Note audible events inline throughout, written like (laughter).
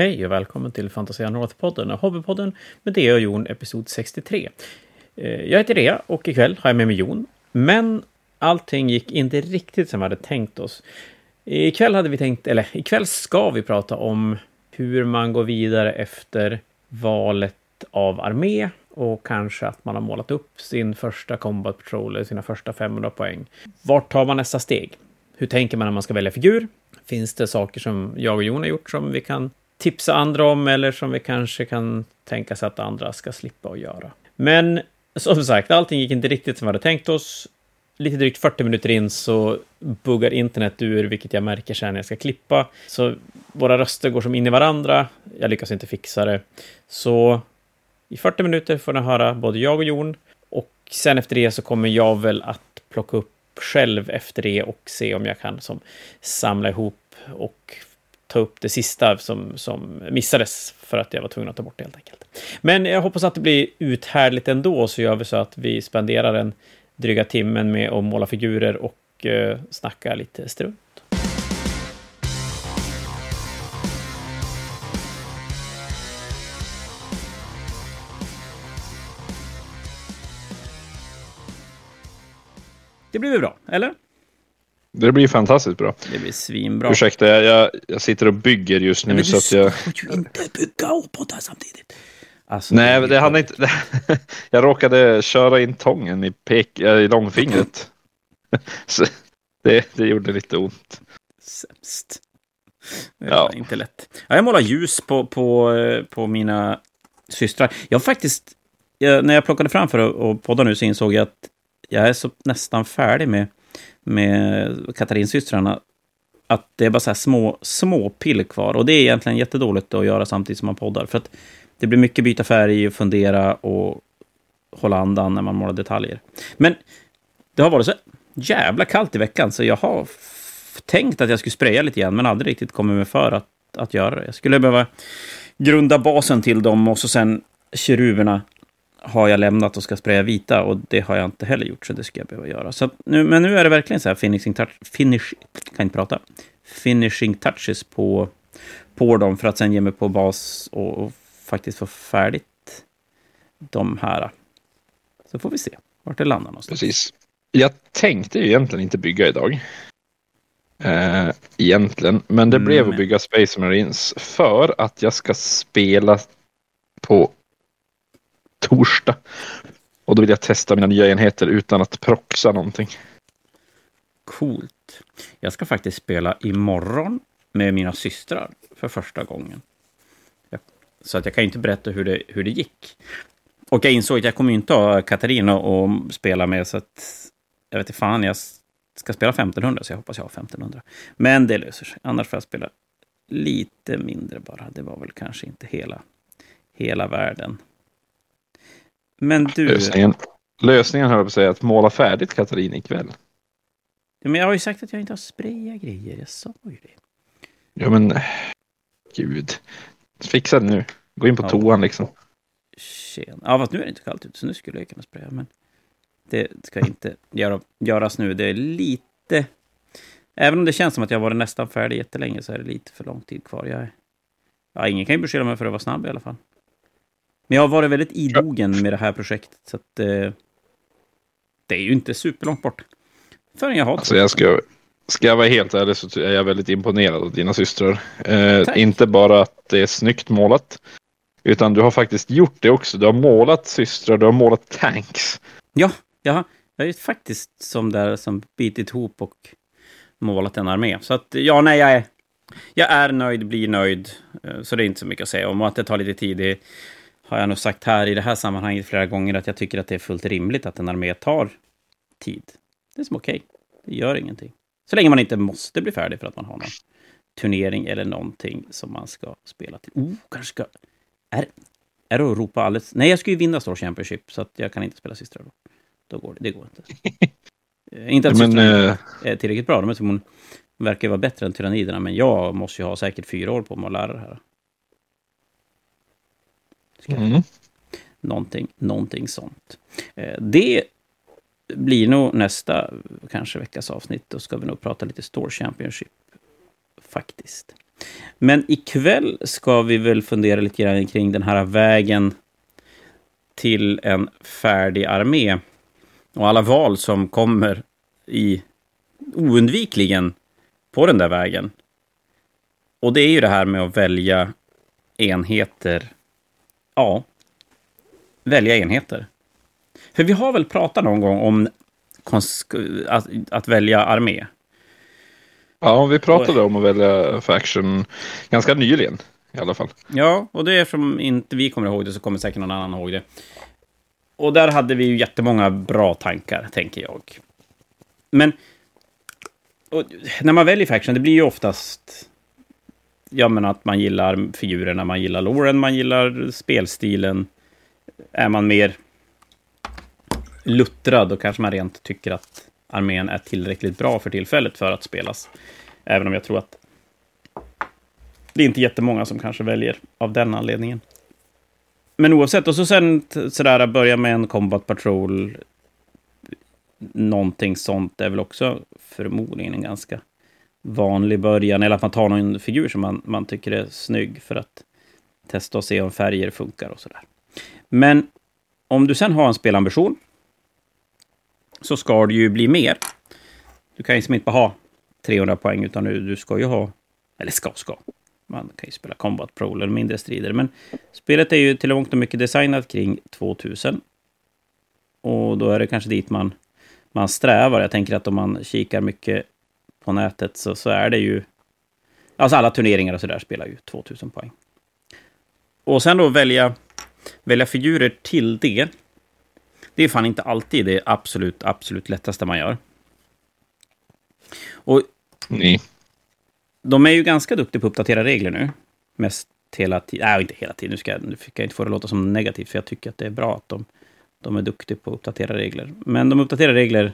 Hej och välkommen till Fantasia North-podden, Hobbypodden med Dea och Jon, episod 63. Eh, jag heter Dea och ikväll har jag med mig Jon. Men allting gick inte riktigt som vi hade tänkt oss. Ikväll hade vi tänkt, eller ikväll ska vi prata om hur man går vidare efter valet av armé och kanske att man har målat upp sin första Combat Patrol, eller sina första 500 poäng. Vart tar man nästa steg? Hur tänker man när man ska välja figur? Finns det saker som jag och Jon har gjort som vi kan tipsa andra om eller som vi kanske kan tänka sig att andra ska slippa att göra? Men som sagt, allting gick inte riktigt som vi hade tänkt oss. Lite drygt 40 minuter in så buggar internet ur, vilket jag märker sen när jag ska klippa. Så våra röster går som in i varandra. Jag lyckas inte fixa det. Så i 40 minuter får ni höra både jag och Jon. Och sen efter det så kommer jag väl att plocka upp själv efter det och se om jag kan som samla ihop och ta upp det sista som, som missades för att jag var tvungen att ta bort det helt enkelt. Men jag hoppas att det blir uthärdligt ändå, så gör vi så att vi spenderar den dryga timmen med att måla figurer och eh, snacka lite strunt. Det blir väl bra, eller? Det blir fantastiskt bra. Det blir svinbra. Ursäkta, jag, jag, jag sitter och bygger just nu. Men så att jag... ju inte bygga och podda samtidigt. Alltså, Nej, det- det hann inte. (laughs) jag råkade köra in tången i, pek, äh, i långfingret. (laughs) så det, det gjorde lite ont. Sämst. Det Ja. var inte lätt. Ja, jag målar ljus på, på, eh, på mina systrar. Jag faktiskt, jag, när jag plockade fram för att podda nu så insåg jag att jag är så nästan färdig med, med Katarinsystrarna. Att det är bara så här små, små pill kvar. Och det är egentligen jättedåligt att göra samtidigt som man poddar. För att det blir mycket byta färg och fundera och hålla andan när man målar detaljer. Men det har varit så jävla kallt i veckan så jag har tänkt att jag skulle spraya lite grann men aldrig riktigt kommit mig för att, att göra det. Jag skulle behöva grunda basen till dem och så sen keruberna har jag lämnat och ska spraya vita och det har jag inte heller gjort så det ska jag behöva göra. Så nu, men nu är det verkligen så här finishing touch, finish, kan inte prata, finishing touches på, på dem för att sen ge mig på bas och, och faktiskt få färdigt de här. Så får vi se vart det landar någonstans. Precis. Jag tänkte ju egentligen inte bygga idag. Eh, egentligen. Men det blev Mm. att bygga Space Marines för att jag ska spela på torsdag. Och då vill jag testa mina nya enheter utan att proxa någonting. Coolt. Jag ska faktiskt spela imorgon med mina systrar för första gången. Så att jag kan ju inte berätta hur det, hur det gick. Och jag insåg att jag kommer ju inte ha Katarina att spela med, så att jag vet inte fan, jag ska spela 1500, så jag hoppas jag har 1500. Men det löser sig. Annars får jag spela lite mindre bara. Det var väl kanske inte hela, hela världen. Men du... Lösningen, lösningen höll jag på att säga att måla färdigt Katarina ikväll. Men jag har ju sagt att jag inte har sprayat grejer. Jag sa ju det. Ja men, gud. Fixa det nu. Gå in på Ja. toan liksom. Tjena. Ja, fast nu är det inte kallt ute, så nu skulle jag kunna spraya. Men det ska inte göra, göras nu. Det är lite... Även om det känns som att jag varit nästan färdig jättelänge så är det lite för lång tid kvar. Jag ja, ingen kan ju beskylla mig för att vara snabb i alla fall. Men jag har varit väldigt idogen med det här projektet, så att... Eh, det är ju inte superlångt bort. Förrän jag har Alltså jag ska, ska jag vara helt ärlig så är jag väldigt imponerad av dina systrar. Eh, inte bara att det är snyggt målat. Utan du har faktiskt gjort det också. Du har målat systrar, du har målat tanks. Ja, jag jag ju faktiskt som där som bitit ihop och målat en armé. Så att ja, nej, jag är, jag är nöjd, blir nöjd. Eh, Så det är inte så mycket att säga om. Och att det tar lite tid, det har jag nog sagt här i det här sammanhanget flera gånger, att jag tycker att det är fullt rimligt att en armé tar tid. Det är som okej. Det gör ingenting. Så länge man inte måste bli färdig för att man har någon turnering eller någonting som man ska spela till. Oh, kanske ska... Är, är det att ropa alldeles... Nej, jag ska ju vinna Store Championship, så att jag kan inte spela systrar då. Då går det, det går inte. Eh, inte att Men, systrarna eh, är tillräckligt bra. De är som hon verkar vara bättre än tyranniderna, men jag måste ju ha säkert fyra år på mig att lära det här. Mm. Någonting, någonting sånt. Eh, Det blir nog nästa, kanske veckas avsnitt. Då ska vi nog prata lite Store Championship. Faktiskt. Men ikväll ska vi väl fundera lite grann kring den här vägen till en färdig armé. Och alla val som kommer i oundvikligen på den där vägen. Och det är ju det här med att välja enheter. Ja, välja enheter. För vi har väl pratat någon gång om att, att välja armé. Ja, vi pratade om att välja faction ganska nyligen i alla fall. Ja, och det är som inte vi kommer ihåg det så kommer säkert någon annan ihåg det. Och där hade vi ju jättemånga bra tankar, tänker jag. Men när man väljer faction, det blir ju oftast... Ja, men att man gillar figurerna, man gillar loren, man gillar spelstilen. Är man mer luttrad, då kanske man rent tycker att armén är tillräckligt bra för tillfället för att spelas. Även om jag tror att det är inte jättemånga som kanske väljer av den anledningen. Men oavsett, och så sen sådär börja med en Combat Patrol. Någonting sånt är väl också förmodligen en ganska vanlig början. Eller att man tar någon figur som man, man tycker är snygg för att testa och se om färger funkar och sådär. Men om du sen har en spelambition så ska det ju bli mer. Du kan ju liksom inte bara ha 300 poäng, utan du, du ska ju ha... Eller ska, ska. Man kan ju spela Combat Pro eller mindre strider. Men spelet är ju till långt och mycket designat kring 2000. Och då är det kanske dit man, man strävar. Jag tänker att om man kikar mycket på nätet så, så är det ju... Alltså alla turneringar och sådär spelar ju 2000 poäng. Och sen då välja, välja figurer till det. Det är fan inte alltid det absolut, absolut lättaste man gör. Och Nej. De är ju ganska duktiga på att uppdatera regler nu. Mest hela tiden. Nej, inte hela tiden. Nu, ska jag, nu fick jag inte få det att låta som negativt, för jag tycker att det är bra att de, de är duktiga på att uppdatera regler. Men de uppdaterar regler...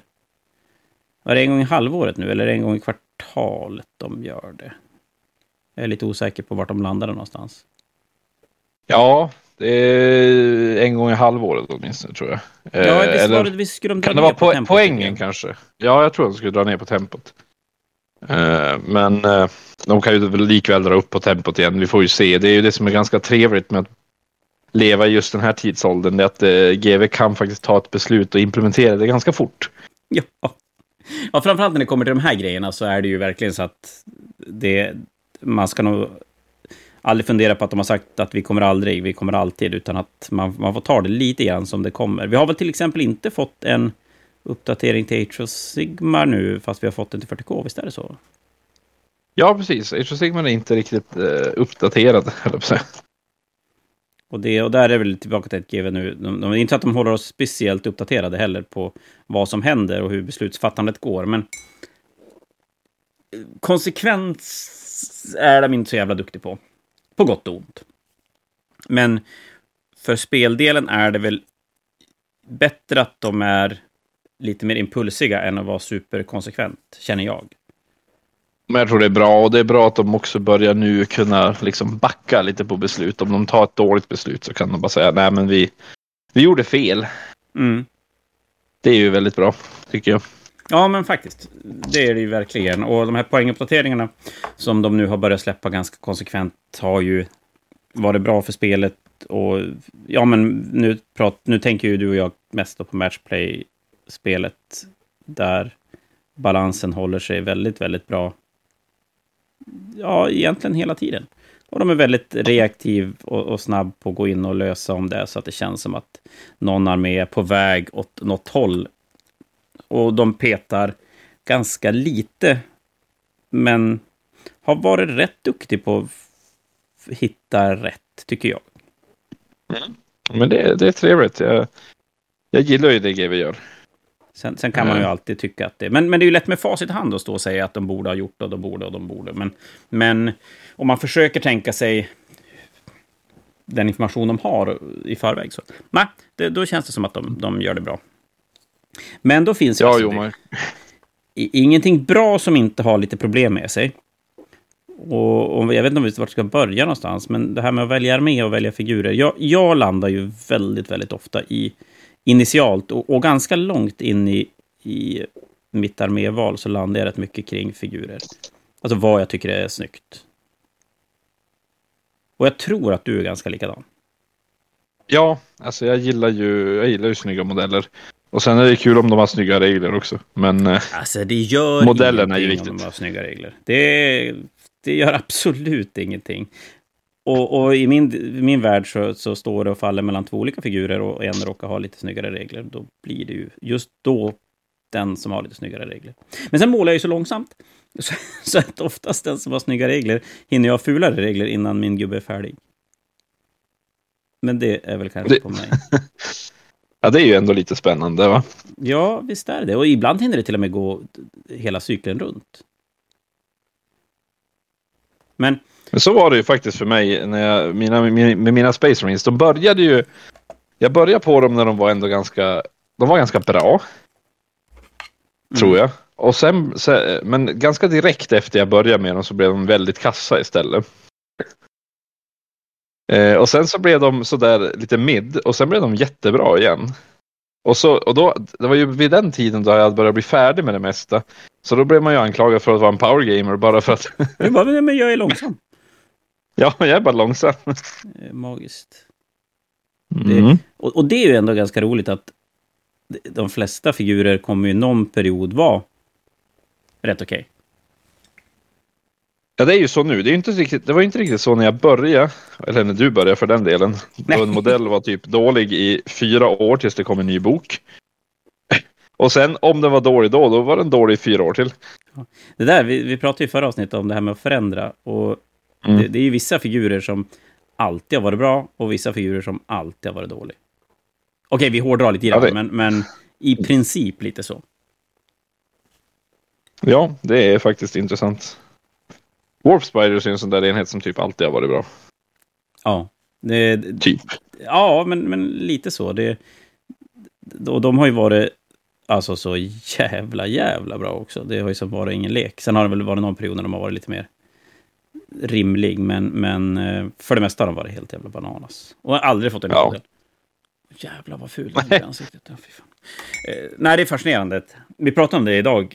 Var det en gång i halvåret nu, eller en gång i kvartalet de gör det? Jag är lite osäker på vart de landade någonstans. Ja, det är en gång i halvåret åtminstone tror jag. Ja, visst, Eller, var det, visst skulle de dra kan det vara po tempot, poängen kanske? Ja, jag tror att de skulle dra ner på tempot. Uh, men uh, de kan ju likväl dra upp på tempot igen. Vi får ju se. Det är ju det som är ganska trevligt med att leva i just den här tidsåldern. Det är att eh, GV kan faktiskt ta ett beslut och implementera det ganska fort. Ja. (laughs) ja, framförallt när det kommer till de här grejerna så är det ju verkligen så att det, man ska nog aldrig fundera på att de har sagt att vi kommer aldrig, vi kommer alltid, utan att man, man får ta det lite grann som det kommer. Vi har väl till exempel inte fått en uppdatering till Age of Sigmar nu, fast vi har fått den till 40K, visst är det så? Ja, precis. Age of Sigmar är inte riktigt uh, uppdaterad, (laughs) Och, det, och där är väl tillbaka till ett GV nu. De, de, inte så att de håller oss speciellt uppdaterade heller på vad som händer och hur beslutsfattandet går, men konsekvens är de inte så jävla duktig på. På gott och ont. Men för speldelen är det väl bättre att de är lite mer impulsiga än att vara superkonsekvent, känner jag. Men jag tror det är bra och det är bra att de också börjar nu kunna liksom backa lite på beslut. Om de tar ett dåligt beslut så kan de bara säga nej men vi, vi gjorde fel. Mm. Det är ju väldigt bra, tycker jag. Ja, men faktiskt. Det är det ju verkligen. Och de här poänguppdateringarna som de nu har börjat släppa ganska konsekvent har ju varit bra för spelet. Och ja, men nu, prat, nu tänker ju du och jag mest på Matchplay-spelet där balansen håller sig väldigt, väldigt bra. Ja, egentligen hela tiden. Och de är väldigt reaktiv och, och snabb på att gå in och lösa om det så att det känns som att någon armé är på väg åt något håll och de petar ganska lite. Men har varit rätt duktig på att hitta rätt, tycker jag. Mm. Men det, det är trevligt. Jag, jag gillar ju det GW gör. Sen, sen kan man ju alltid tycka att det... Men, men det är ju lätt med facit i hand att stå och säga att de borde ha gjort och de borde och de borde. Men, men om man försöker tänka sig den information de har i förväg så... Nej, det, då känns det som att de, de gör det bra. Men då finns ja, alltså jo, ingenting bra som inte har lite problem med sig. Och, och jag vet inte om vi vart ska börja någonstans, men det här med att välja armé och välja figurer. Jag, jag landar ju väldigt, väldigt ofta i initialt och, och ganska långt in i, i mitt arméval så landar jag rätt mycket kring figurer. Alltså vad jag tycker är snyggt. Och jag tror att du är ganska likadan. Ja, alltså jag gillar ju, jag gillar ju snygga modeller. Och sen är det kul om de har snygga regler också. Men eh, Alltså det gör Modellerna är ju ingenting om viktigt. de har snygga regler. Det, det gör (laughs) absolut ingenting. Och, och i min, min värld så, så står det och faller mellan två olika figurer och en råkar ha lite snyggare regler. Då blir det ju just då den som har lite snyggare regler. Men sen målar jag ju så långsamt. (laughs) Så, så att oftast den som har snygga regler hinner jag ha fulare regler innan min gubbe är färdig. Men det är väl kanske Det- på mig. (laughs) ja, det är ju ändå lite spännande va? Ja, visst är det. Och ibland hinner det till och med gå hela cykeln runt. Men Men så var det ju faktiskt för mig när jag, mina, med med mina Space Marines. De började ju... Jag började på dem när de var ändå ganska... De var ganska bra, tror jag. Och sen, se- men ganska direkt efter jag började med dem så blev de väldigt kassa istället. Eh, och sen så blev de sådär lite mid och sen blev de jättebra igen. Och, så, och då, det var ju vid den tiden då jag började bli färdig med det mesta. Så då blev man ju anklagad för att vara en power gamer bara för att Jag bara, men jag är långsam. Ja, jag är bara långsam. Eh, Magiskt. Mm. Och, och det är ju ändå ganska roligt att de flesta figurer kommer ju någon period vara rätt okej. Ja, det är ju så nu. Det, är inte riktigt, det var ju inte riktigt så när jag började, eller när du började för den delen. Nej. Då en modell var typ dålig i fyra år tills det kom en ny bok. Och sen om den var dålig då, då var den dålig i fyra år till. Det där, vi, vi pratade ju i förra avsnittet om det här med att förändra. Och Mm. det, det är ju vissa figurer som alltid har varit bra och vissa figurer som alltid har varit dålig. Okej, vi hårdrar lite grann, men, men i princip lite så. Ja, det är faktiskt intressant. Warp Spiders är en sån där enhet som typ alltid har varit bra. Ja, det- Typ. ja men, men lite så. Det, och de har ju varit alltså så jävla, jävla bra också. Det har ju som varit ingen lek. Sen har det väl varit någon period när de har varit lite mer rimlig, men, men eh, för det mesta har de varit helt jävla bananas. Och har aldrig fått en Ja. modell. Jävlar vad ful den är i ansiktet. Ja. Eh, nej, det är fascinerande. Vi pratade om det idag.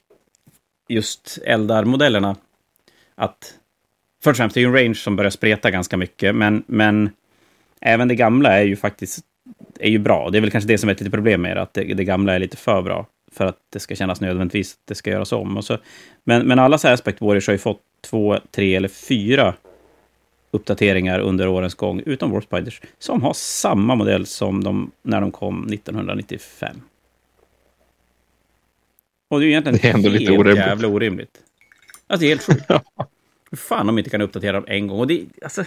Just Eldar-modellerna. Att först och främst, det är ju en range som börjar spreta ganska mycket, men, men även det gamla är ju faktiskt är ju bra. Det är väl kanske det som är ett litet problem med det, att det, det gamla är lite för bra för att det ska kännas nödvändigtvis att det ska göras om. Och så, men, men alla så här warriors har ju fått två, tre eller fyra uppdateringar under årens gång, utom Warp Spiders, som har samma modell som de när de kom 1995. Och det är ju egentligen Det är ändå lite helt orimligt. jävla orimligt. Alltså det är helt sjukt. (laughs) Hur fan de inte kan uppdatera dem en gång. Och det, alltså,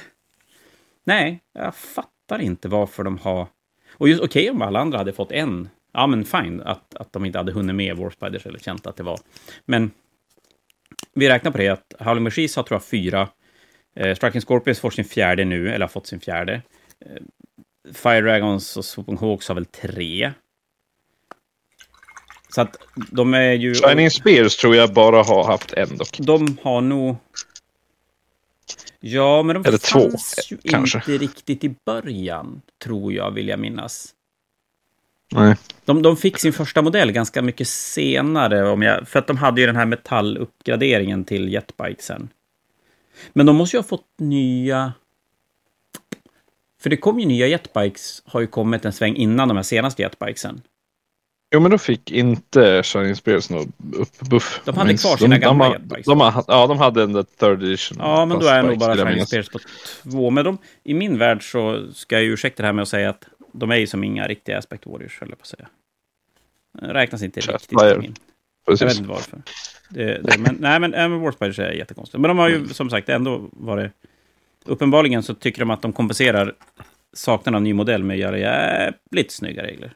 nej, jag fattar inte varför de har... Och just okej om alla andra hade fått en. Ja, men fine att, att de inte hade hunnit med Warp Spiders eller känt att det var. Men vi räknar på det att Howling Machines har tror jag fyra. Eh, Striking Scorpions får sin fjärde nu, eller har fått sin fjärde. Eh, Fire Dragons och Swooping Hawks har väl tre. Så att de är ju... Shining Spears tror jag bara har haft en dock. De har nog... Ja, men de Eller två, fanns ju kanske. inte riktigt i början, tror jag, vill jag minnas. Nej. De, de fick sin första modell ganska mycket senare, om jag, för att de hade ju den här metalluppgraderingen till jetbikesen. Men de måste ju ha fått nya... För det kom ju nya jetbikes, har ju kommit en sväng innan de här senaste jetbikesen. Jo, men då fick inte Shining Spears någon uppbuff. De hade kvar sina gamla de, jetbikes. de, de, Ja, de hade en third edition. Ja, men då är nog bara Shining. Spears på två. Men de, i min värld så ska jag ursäkta det här med att säga att de är ju som inga riktiga Aspect Warriors, höll jag på att säga. Räknas inte Chat riktigt Fire. min. Jag vet Precis. inte varför. Det, det, men, nej, men, men Warspiders är jättekonstigt. Men de har ju som sagt ändå varit... Uppenbarligen så tycker de att de kompenserar saknaden av ny modell med att göra jävligt snygga regler.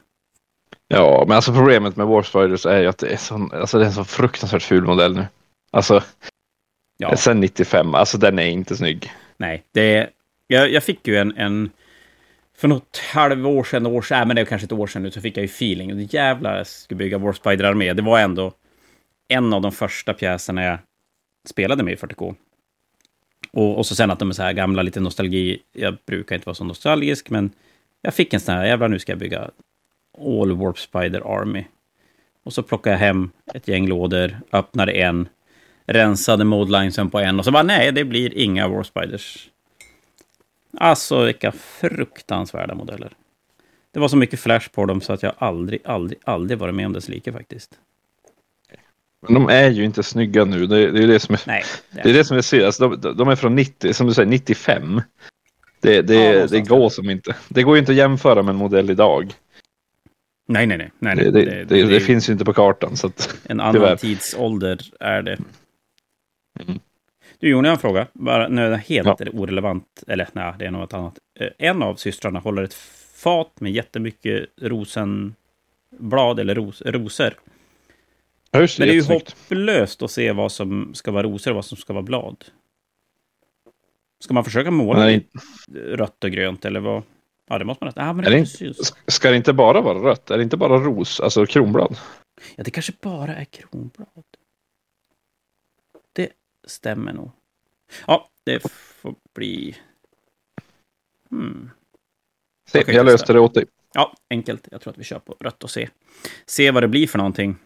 Ja, men alltså problemet med War Spiders är ju att det är, sån, alltså det är en så fruktansvärt ful modell nu. Alltså, Ja, sen 95, alltså den är inte snygg. nej. Det, jag, jag fick ju en, en... För något halvår sedan, år sedan, äh, men det är kanske ett år sedan nu, så fick jag ju feeling. Och jävlar, jag skulle bygga Warspider-armé. Det var ändå en av de första pjäserna jag spelade med i 40K. Och, och så sen att de är så här gamla, lite nostalgi. Jag brukar inte vara så nostalgisk, men jag fick en sån här, jävlar nu ska jag bygga All Warp Spider Army. Och så plockade jag hem ett gäng lådor, öppnade en, rensade modelinesen på en och så bara nej, det blir inga Warp Spiders. Alltså vilka fruktansvärda modeller. Det var så mycket flash på dem så att jag aldrig, aldrig, aldrig varit med om dess like faktiskt. Men de är ju inte snygga nu. Det, det är det som är, Nej, det är det som är synd. Alltså, de, de är från 90, som du säger, 95. Det, det, Ja, det går som inte. Det går ju inte att jämföra med en modell idag. nej, nej. nej, nej, nej. Det, det, det, det finns ju inte på kartan. Så att, En annan tyvärr. tidsålder är det. Mm. Du, Jon, jag har en fråga. Bara, nu är det helt Ja. orelevant. Eller nej, det är något annat. Eh, En av systrarna håller ett fat med jättemycket rosenblad eller ros, rosor. Ja, just Men det är ju hopplöst att se vad som ska vara rosor och vad som ska vara blad. Ska man försöka måla Nej. rött och grönt eller vad? Ja, det måste man. Ja, men Är det det precis. Ska det inte bara vara rött? Är det inte bara ros, alltså kronblad? Ja, det kanske bara är kronblad. Stämmer nog. Ja, det får bli... Hmm. Se, jag löste det åt dig. Ja, enkelt. Jag tror att vi kör på rött och se. Se vad det blir för någonting.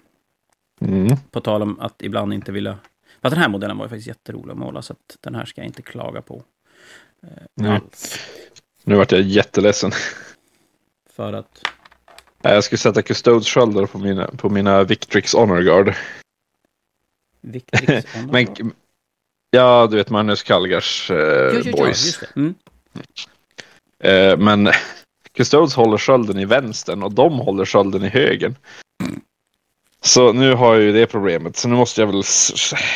Mm. På tal om att ibland inte vilja... För att den här modellen var ju faktiskt jätterolig att måla, så att den här ska jag inte klaga på. Eh, alls. Nu vart jag jätteledsen. För att... Jag skulle sätta Custodes sköldar på mina, på mina Victrix Honor Guard. Victrix Men, ja, du vet Magnus Kallgars eh, ja, ja, boys. det. Mm. Eh, men (laughs) Custodes håller skölden i vänstern och de håller skölden i högern. Så nu har jag ju det problemet. Så nu måste jag väl...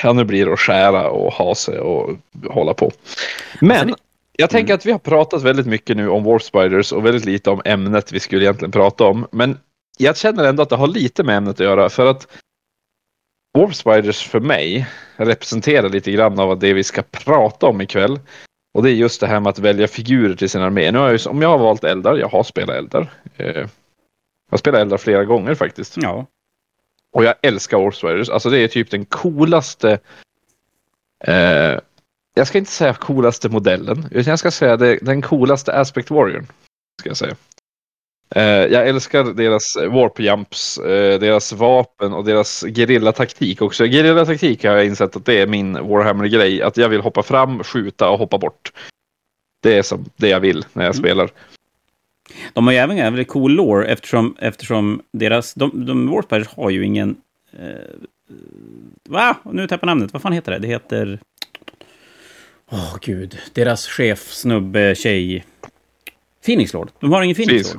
Ja, nu blir det att skära och ha sig och hålla på. Men Alltså, jag tänker att vi har pratat väldigt mycket nu om Warp Spiders och väldigt lite om ämnet vi skulle egentligen prata om. Men jag känner ändå att det har lite med ämnet att göra för att Warp Spiders för mig representerar lite grann av det vi ska prata om ikväll. Och det är just det här med att välja figurer till sin armé. Nu har jag, om jag har valt eldar, jag har spelat eldar. Eh, jag har spelat eldar flera gånger faktiskt. Ja. Och jag älskar Warp Spiders. Alltså det är typ den coolaste eh, jag ska inte säga coolaste modellen, utan jag ska säga det, den coolaste Aspect Warriorn. Ska jag säga. Eh, jag älskar deras warp jumps, eh, deras vapen och deras gerillataktik också. Gerillataktik har jag insett att det är min Warhammer-grej. Att jag vill hoppa fram, skjuta och hoppa bort. Det är som det jag vill när jag Mm. spelar. De har ju även en väldigt cool lore eftersom, eftersom deras... De, de Warspiders har ju ingen... Eh, va? Nu tappar namnet. Vad fan heter det? Det heter... Åh, gud. Deras chef, snubbe, tjej... Phoenix Lord. De har ingen Phoenix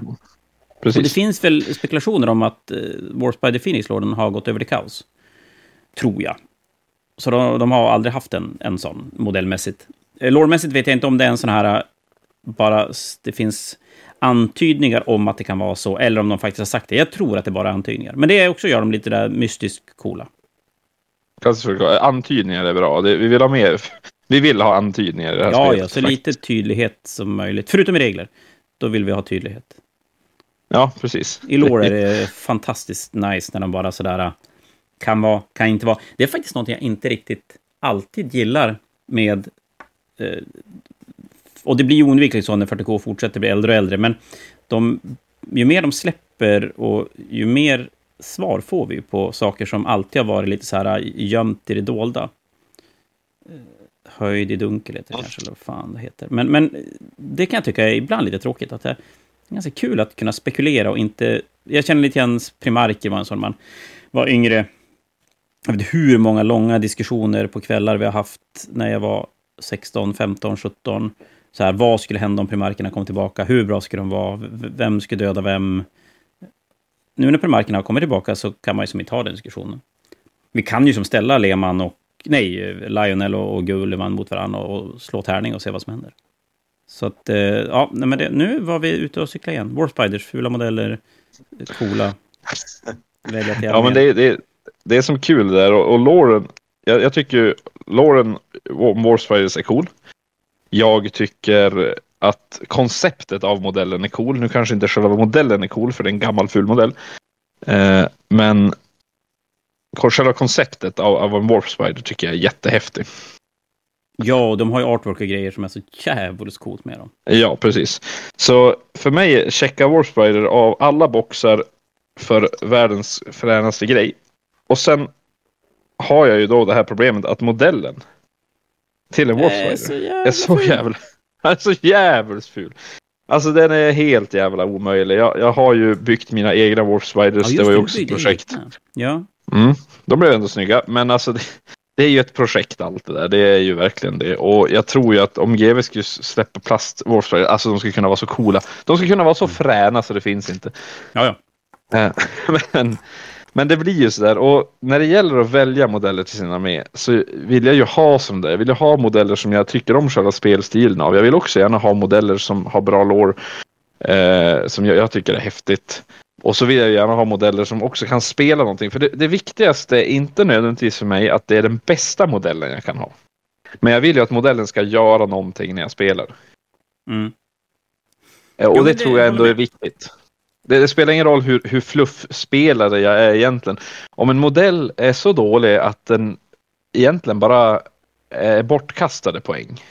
Precis. Och det finns väl spekulationer om att eh, Warspider Phoenix Lorden har gått över till kaos. Tror jag. Så de, de har aldrig haft en, en sån modellmässigt. Eh, Lårmässigt vet jag inte om det är en sån här... eh, Bara det finns antydningar om att det kan vara så, eller om de faktiskt har sagt det. Jag tror att det bara är antydningar. Men det också gör dem lite där mystiskt coola. Antydningar är bra. Det, vi vill ha mer. (laughs) Vi vill ha antydningar i det här Ja, spelet. ja, så faktiskt. lite tydlighet som möjligt. Förutom i regler. Då vill vi ha tydlighet. Ja, precis. I lore är det fantastiskt nice när de bara sådär äh, kan vara, kan inte vara. Det är faktiskt något jag inte riktigt alltid gillar med... Eh, och det blir ju oundvikligt så när 40K fortsätter bli äldre och äldre, men de, ju mer de släpper och ju mer svar får vi på saker som alltid har varit lite så här äh, gömt i det dolda. Eh, Höjd i dunkel heter det kanske, eller vad fan det heter. Men, men det kan jag tycka är ibland lite tråkigt. att det ganska kul att kunna spekulera och inte... Jag känner lite grann Primarki var en sån man var yngre. Jag vet inte hur många långa diskussioner på kvällar vi har haft när jag var 16, 15, 17. Så här, vad skulle hända om primarkerna kom tillbaka? Hur bra skulle de vara? Vem skulle döda vem? Nu när primarkerna har kommit tillbaka så kan man ju som inte ha den diskussionen. Vi kan ju som ställa Lehmann och... Nej, Lionel och, och Gulliman mot varandra och, och slå tärning och se vad som händer. Så att, eh, ja, nej, men det, nu var vi ute och cykla igen. Warspiders, fula modeller, coola. Välja till (laughs) Ja, men det, det, det är som kul där och, och Lauren. Jag, jag tycker Lauren Warspiders är cool. Jag tycker att konceptet av modellen är cool. Nu kanske inte själva modellen är cool för det är en gammal ful modell. Eh, men själva konceptet av, av en Warspider tycker jag är jättehäftig. Ja, de har ju artwork och grejer som är så jävligt coolt med dem. Ja, precis. Så för mig checka Warspider av alla boxar för världens fränaste grej. Och sen har jag ju då det här problemet att modellen till en Warspider jävla är så jävla... (laughs) är så jävligt ful. Alltså den är helt jävla omöjlig. Jag, jag har ju byggt mina egna Warp Spiders. Ja, det var ju också ett är projekt. Ja. Mm. De blev ändå snygga. Men alltså det, det är ju ett projekt allt det där. Det är ju verkligen det. Och jag tror ju att om GW skulle släppa plast Spiders, alltså de skulle kunna vara så coola. De skulle kunna vara så fräna så det finns inte. Ja, ja. Eh, (laughs) men, men det blir ju sådär. Och när det gäller att välja modeller till sin armé så vill jag ju ha som det. Jag vill ha modeller som jag tycker om själva spelstilen av. Jag vill också gärna ha modeller som har bra lore. Eh, som jag, jag tycker är häftigt. Och så vill jag gärna ha modeller som också kan spela någonting. För det, det viktigaste är inte nödvändigtvis för mig att det är den bästa modellen jag kan ha. Men jag vill ju att modellen ska göra någonting när jag spelar. Mm. Eh, Och Jo, det, det tror jag ändå är viktigt. Det, det spelar ingen roll hur, hur fluff-spelare jag är egentligen. Om en modell är så dålig att den egentligen bara är bortkastade poäng.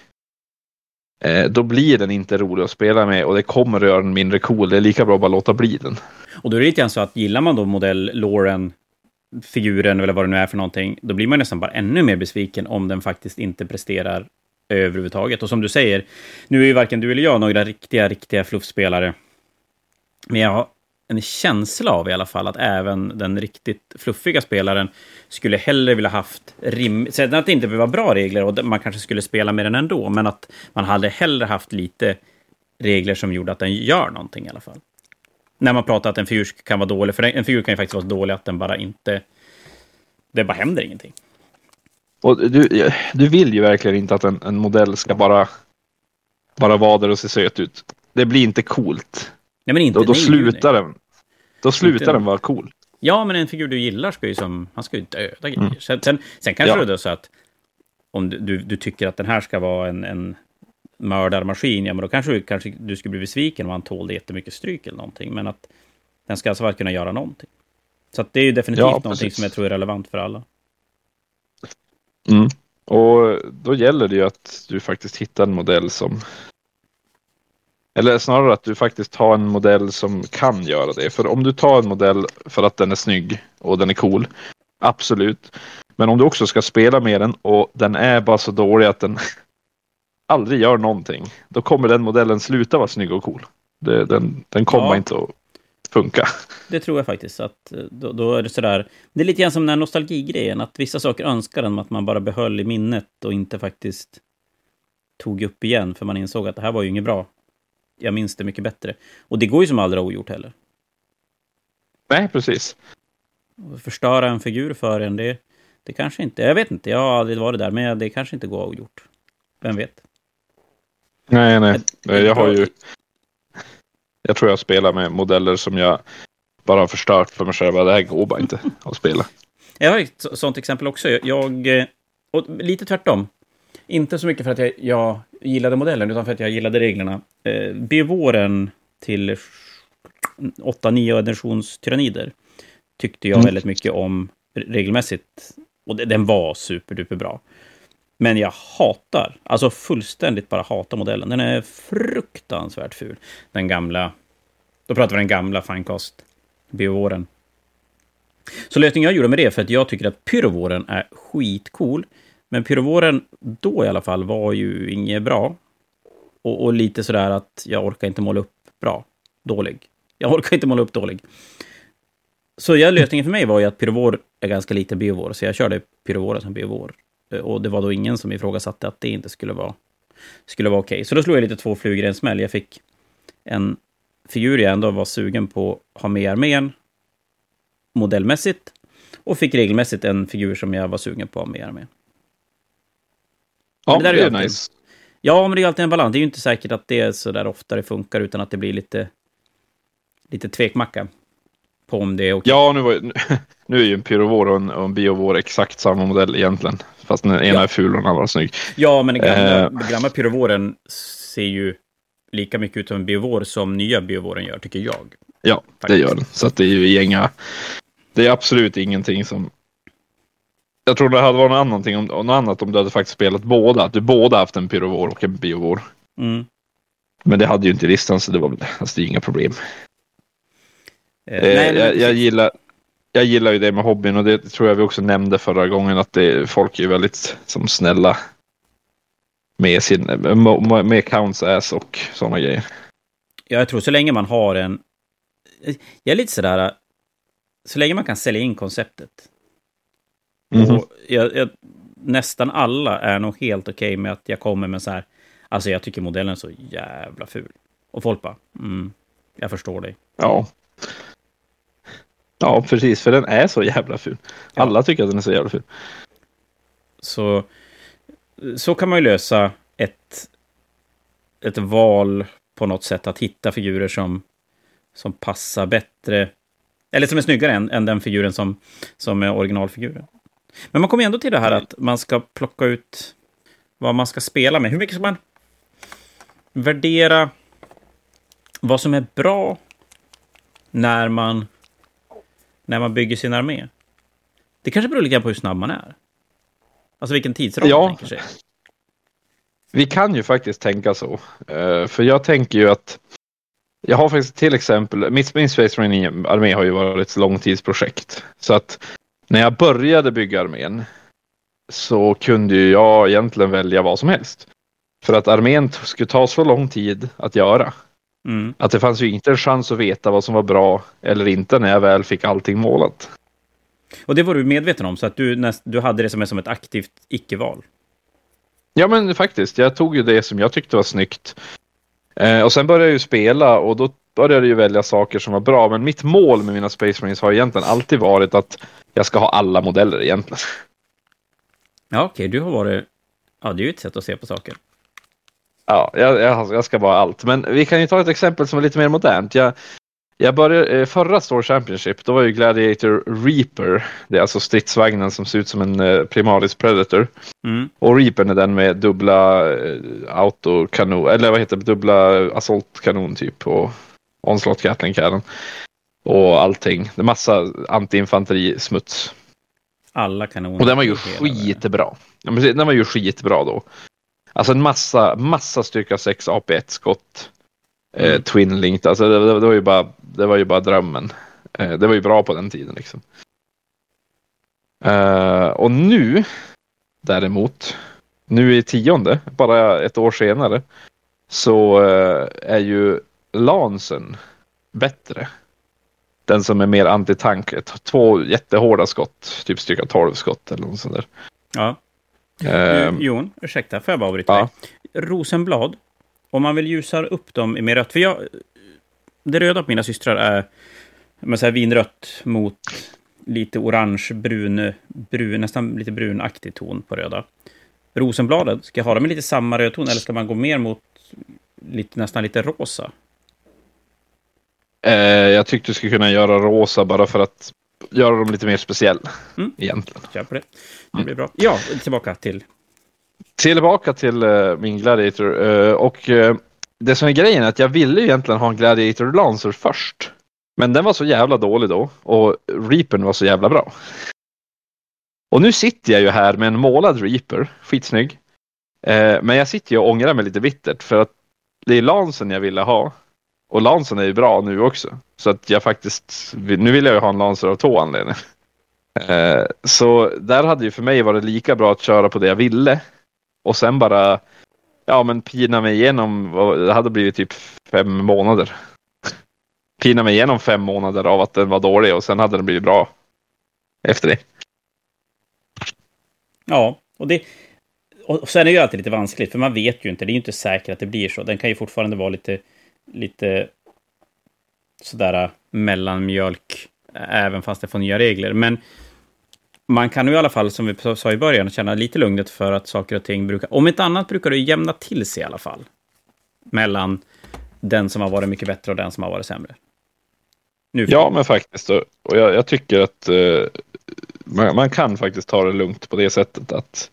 Eh, då blir den inte rolig att spela med och det kommer att göra den mindre cool. Det är lika bra att bara låta bli den. Och då är det lite grann så att gillar man då modell, Lauren, figuren eller vad det nu är för någonting, då blir man nästan bara ännu mer besviken om den faktiskt inte presterar överhuvudtaget. Och som du säger, nu är ju varken du eller jag några riktiga, riktiga fluffspelare. Men jag har en känsla av i alla fall att även den riktigt fluffiga spelaren skulle hellre vilja haft rim... Sen att det inte behöver vara bra regler och man kanske skulle spela med den ändå, men att man hade hellre haft lite regler som gjorde att den gör någonting i alla fall. När man pratar att en figur kan vara dålig, för en figur kan ju faktiskt vara så dålig att den bara inte... Det bara händer ingenting. Och du, du vill ju verkligen inte att en, en modell ska bara, bara vara där och se söt ut. Det blir inte coolt. Nej, men inte... Då, då nej, slutar den. Då slutar Inte- den vara cool. Ja, men en figur du gillar ska ju som... Han ska ju döda grejer. Sen, sen, sen kanske Ja. det är så att om du, du, du tycker att den här ska vara en, en mördarmaskin, ja, men då kanske kanske du skulle bli besviken om han tålde jättemycket stryk eller någonting. Men att den ska alltså bara kunna göra någonting. Så att det är ju definitivt Ja, någonting som jag tror är relevant för alla. Mm. Och då gäller det ju att du faktiskt hittar en modell som eller snarare att du faktiskt har en modell som kan göra det. För om du tar en modell för att den är snygg och den är cool, absolut. Men om du också ska spela med den och den är bara så dålig att den aldrig gör någonting, då kommer den modellen sluta vara snygg och cool. Det, den, den kommer Ja. inte att funka. Det tror jag faktiskt. att eh, då, då är det sådär... Det är lite grann som den här nostalgigrejen, att vissa saker önskar en att man bara behöll i minnet och inte faktiskt tog upp igen, för man insåg att det här var ju inget bra. Jag minns det mycket bättre. Och det går ju som aldrig ogjort heller. Nej, precis. Förstöra en figur för en, det, det kanske inte... Jag vet inte, jag har aldrig varit där, men det kanske inte går ogjort. Vem vet? Nej, nej. Jag har ju... Jag tror jag spelar med modeller som jag bara har förstört för mig själv. Det här går bara inte att spela. (laughs) Jag har ett så- sånt exempel också. Jag... eh, Och lite tvärtom. Inte så mycket för att jag, jag gillade modellen, utan för att jag gillade reglerna. Eh, Bevåren till 8-9 editionstyrannider tyckte jag Mm. väldigt mycket om regelmässigt. Och den var superduper bra. Men jag hatar, alltså fullständigt bara hatar modellen. Den är fruktansvärt ful. Den gamla, då pratar vi den gamla Finecast-biovåren. Så lösningen jag gjorde med det, för att jag tycker att pyrovåren är skitcool. Men pyrovåren då i alla fall var ju inget bra. Och, och lite sådär att jag orkar inte måla upp bra. Dålig. Jag orkar inte måla upp dålig. Så jag, lösningen för mig var ju att pyrovår är ganska lite biovår, så jag körde pyrovåren som biovår. Eh, Och det var då ingen som ifrågasatte att det inte skulle vara, skulle vara okej. Så då slog jag lite två flugor i en smäll. Jag fick en figur jag ändå var sugen på att ha med i armén, modellmässigt, och fick regelmässigt en figur som jag var sugen på att ha med i armén. Ja, det det är alltid- nice. Ja, men det är alltid en balans. Det är ju inte säkert att det är så där ofta det funkar, utan att det blir lite, lite tvekmacka på om det är okej. Ja, nu, var, ju- (laughs) nu är ju en pyrovår och en, och en biovår exakt samma modell egentligen. Fast den ena Ja. är ful och den andra är snygg. Ja, men den gamla, Eh. gamla pyrovåren ser ju lika mycket ut som en biovår som nya biovåren gör, tycker jag. Ja, det Faktiskt. gör den. Så att det är ju inga... Det är absolut ingenting som... Jag tror det hade varit något annat om, något annat om du hade faktiskt spelat båda. Att du båda haft en pyrovår och en biovår. Mm. Men det hade ju inte listan så det var alltså, det är inga problem. Eh, Eh, nej, jag, jag, gillar, jag gillar ju det med hobbyn och det tror jag vi också nämnde förra gången att det, folk är ju väldigt som snälla. med, sin, med, counts ass och sådana grejer. Ja, jag tror så länge man har en... Jag är lite sådär... Så länge man kan sälja in konceptet. Mhm. Och jag, jag, nästan alla är nog helt okej med att jag kommer med så här... Alltså jag tycker modellen är så jävla ful. Och folk bara, mm, jag förstår dig. Ja. Ja, precis, för den är så jävla ful. Ja. Alla tycker att den är så jävla ful. Så, så kan man ju lösa ett, ett val på något sätt att hitta figurer som, som passar bättre. Eller som är snyggare än, än den figuren som, som är originalfiguren. Men man kommer ändå till det här att man ska plocka ut vad man ska spela med. Hur mycket ska man värdera vad som är bra när man, när man bygger sin armé? Det kanske beror lite grann på hur snabb man är. Alltså vilken tidsram Ja. man tänker sig. Vi kan ju faktiskt tänka så. Eh, för jag tänker ju att jag har faktiskt till exempel, mitt, min Space Marine armé har ju varit ett långtidsprojekt. Så att när jag började bygga armén så kunde ju jag egentligen välja vad som helst. För att armén skulle ta så lång tid att göra. Mm. Att det fanns ju inte en chans att veta vad som var bra eller inte när jag väl fick allting målat. Och det var du medveten om, så att du, näst, du hade det som, som ett aktivt icke-val. Ja men faktiskt, jag tog ju det som jag tyckte var snyggt. Eh, och sen började jag ju spela och då började jag ju välja saker som var bra. Men mitt mål med mina Space Marines har egentligen alltid varit att jag ska ha alla modeller egentligen. Ja, okej, du har varit... Ja, det är ju ett sätt att se på saker. Ja, jag, jag, jag ska bara allt. Men vi kan ju ta ett exempel som är lite mer modernt. Jag, jag började, eh, förra Store Championship, då var ju Gladiator Reaper. Det är alltså stridsvagnen som ser ut som en eh, Primaris Predator. Mm. Och Reapern är den med dubbla eh, autokanon, eller vad heter det, dubbla assaultkanon typ och onslaught gatling cannon. Och allting. Det är massa antiinfanterismuts. Alla kanoner. Och den var ju skitbra. Ja, precis, Den var ju skitbra då. Alltså en massa, massa styrka 6 AP1 skott. Eh, Mm. Twin linked, alltså det, det, det, var ju bara, det var ju bara drömmen. Eh, det var ju bra på den tiden liksom. Eh, och nu däremot, nu i tionde, bara ett år senare, så eh, är ju Lansen bättre. Den som är mer antitank. Ett- Två jättehårda skott, typ styrka 12 skott eller något sånt där. Ja. Eh, Du, Jon, ursäkta, får jag bara avbryta ja. dig? Rosenblad, om man vill ljusa upp dem med rött, för jag... Det röda på mina systrar är men så här vinrött mot lite orange, brun, brun, nästan lite brunaktig ton på röda. Rosenbladet, ska jag ha dem med lite samma rödton eller ska man gå mer mot lite, nästan lite rosa? Eh, jag tyckte du skulle kunna göra rosa bara för att göra dem lite mer speciell. Mm. Egentligen. Kör på det. Det blir bra. Ja, tillbaka till... Tillbaka till eh, min Gladiator. eh, och eh, det som är grejen är att jag ville ju egentligen ha en Gladiator Lancer först. Men den var så jävla dålig då och Reapern var så jävla bra. Och nu sitter jag ju här med en målad Reaper, skitsnygg. Men jag sitter ju och ångrar mig lite bittert för att det är Lancen jag ville ha. Och Lancen är ju bra nu också. Så att jag faktiskt, nu vill jag ju ha en Lancer av två anledningar. Eh, så där hade ju för mig varit lika bra att köra på det jag ville. Och sen bara, ja men pina mig igenom, det hade blivit typ fem månader. Pina mig igenom fem månader av att den var dålig och sen hade den blivit bra. Efter det. Ja, och det... Och sen är det ju alltid lite vanskligt, för man vet ju inte. Det är ju inte säkert att det blir så. Den kan ju fortfarande vara lite... Lite... Sådär äh, mellanmjölk, äh, även fast det får nya regler. Men man kan ju i alla fall, som vi sa i början, känna lite lugnet för att saker och ting brukar... Om inte annat brukar det jämna till sig i alla fall. Mellan den som har varit mycket bättre och den som har varit sämre. Nu Ja men faktiskt. Och och jag, jag tycker att eh, man, man kan faktiskt ta det lugnt på det sättet att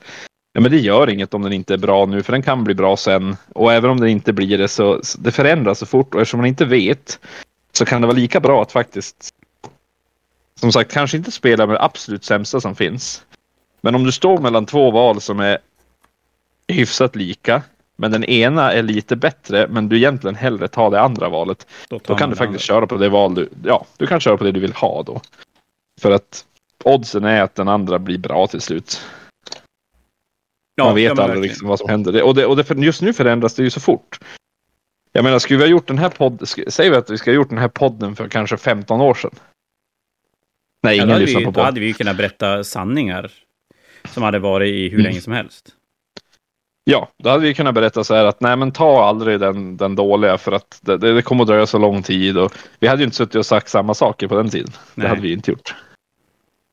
ja, men det gör inget om den inte är bra nu för den kan bli bra sen. Och även om den inte blir det så, så det förändras så fort och eftersom man inte vet så kan det vara lika bra att faktiskt som sagt kanske inte spela med det absolut sämsta som finns. Men om du står mellan två val som är hyfsat lika men den ena är lite bättre men du egentligen hellre tar det andra valet då man kan du faktiskt andra. köra på det val du, ja, du kan köra på det du vill ha då. För att oddsen är att den andra blir bra till slut. Ja, Man vet aldrig liksom vad som händer. Och det, och det, just nu förändras det ju så fort. Jag menar, skulle vi ha gjort den här podden, säger vi att vi ska ha gjort den här podden för kanske 15 år sedan? Nej, då, ingen lyssnar på då podden. hade vi ju kunnat berätta sanningar som hade varit i hur Mm. länge som helst. Ja, då hade vi kunnat berätta så här att nej men ta aldrig den, den dåliga för att det, det, det kommer att dröja så lång tid och vi hade ju inte suttit och sagt samma saker på den tiden. Nej. Det hade vi inte gjort.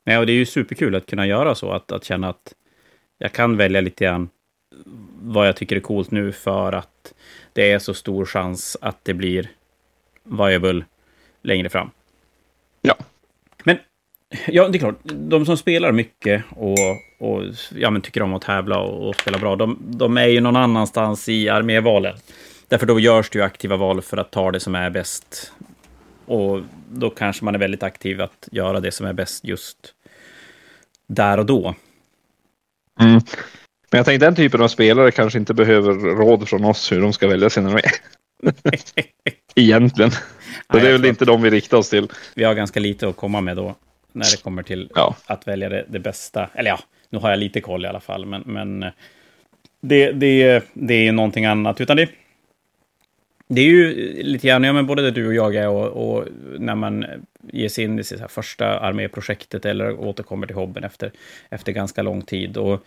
Nej, och det är ju superkul att kunna göra så, att, att känna att jag kan välja lite grann vad jag tycker är coolt nu för att det är så stor chans att det blir viable längre fram. Ja. Men, ja, det är klart, de som spelar mycket och, och ja, men tycker om att tävla och, och spela bra, de, de är ju någon annanstans i armévalen. Därför då görs det ju aktiva val för att ta det som är bäst. Och då kanske man är väldigt aktiv att göra det som är bäst just där och då. Mm. Men jag tänkte den typen av spelare kanske inte behöver råd från oss hur de ska välja sina armé. (laughs) Egentligen. Så det är väl inte de vi riktar oss till. Vi har ganska lite att komma med då, när det kommer till Ja. att välja det, det bästa. Eller ja, nu har jag lite koll i alla fall, men, men eh, det, det, det är någonting annat. Utan det, det är ju lite grann, ja men både det du och jag är och, och när man ger sig in i här första arméprojektet eller återkommer till hobben efter, efter ganska lång tid. Och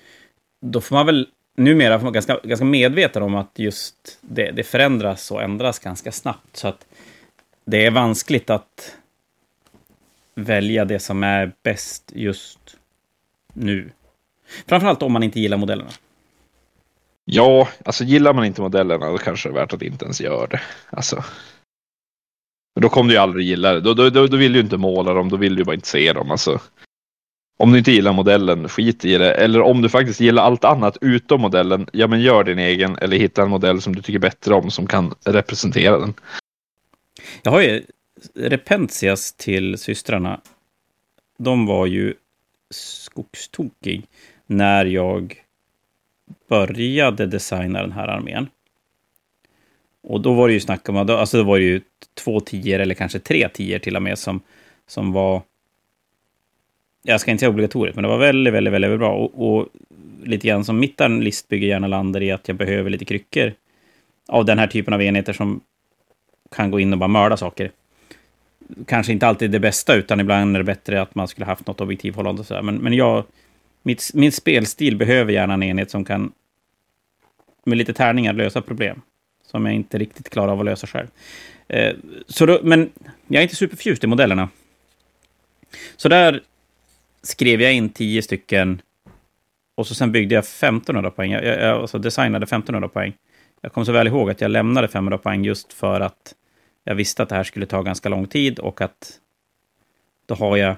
då får man väl numera vara ganska, ganska medveten om att just det, det förändras och ändras ganska snabbt. Så att det är vanskligt att välja det som är bäst just nu. Framförallt om man inte gillar modellerna. Ja, alltså gillar man inte modellerna då kanske det är värt att inte ens göra det. Alltså. Men Då kommer du ju aldrig gilla det. Då, då, då, då vill du ju inte måla dem, då vill du bara inte se dem. Alltså. Om du inte gillar modellen, skit i det. Eller om du faktiskt gillar allt annat utom modellen, ja men gör din egen eller hitta en modell som du tycker bättre om som kan representera den. Jag har ju Repentias till systrarna. De var ju skogstokig när jag började designa den här armén. Och då var det ju snack om, alltså då var det ju två tior eller kanske tre tior till och med som, som var jag ska inte säga obligatoriskt, men det var väldigt, väldigt, väldigt bra. Och, och lite grann som mitt listbygge gärna landar i att jag behöver lite kryckor av den här typen av enheter som kan gå in och bara mörda saker. Kanske inte alltid det bästa, utan ibland är det bättre att man skulle haft något objektivhållande och så Men, men jag, mitt, min spelstil behöver gärna en enhet som kan med lite tärningar lösa problem. Som jag inte riktigt klarar av att lösa själv. Eh, så då, men jag är inte superförtjust i modellerna. Så där skrev jag in tio stycken och så sen byggde jag 1500 poäng. Jag, jag, alltså designade 1500 poäng. Jag kommer så väl ihåg att jag lämnade 500 poäng just för att jag visste att det här skulle ta ganska lång tid och att då har jag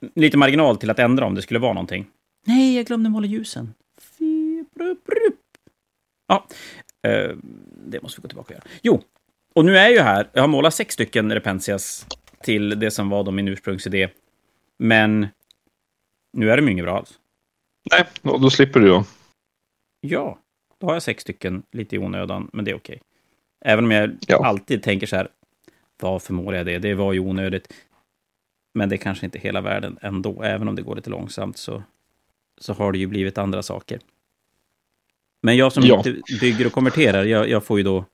(laughs) lite marginal till att ändra om det skulle vara någonting. Nej, jag glömde måla ljusen. Ja, eh, det måste vi gå tillbaka och göra. Jo, och nu är jag ju här. Jag har målat sex stycken Repensias till det som var då min ursprungsidé. Men nu är de ju inget bra alls. Nej, då, då slipper du då. Ja, då har jag sex stycken lite i onödan, men det är okej. Även om jag Ja. alltid tänker så här, varför målar jag det? Det var ju onödigt. Men det är kanske inte hela världen ändå. Även om det går lite långsamt så, så har det ju blivit andra saker. Men jag som Ja. inte bygger och konverterar, jag, jag får ju då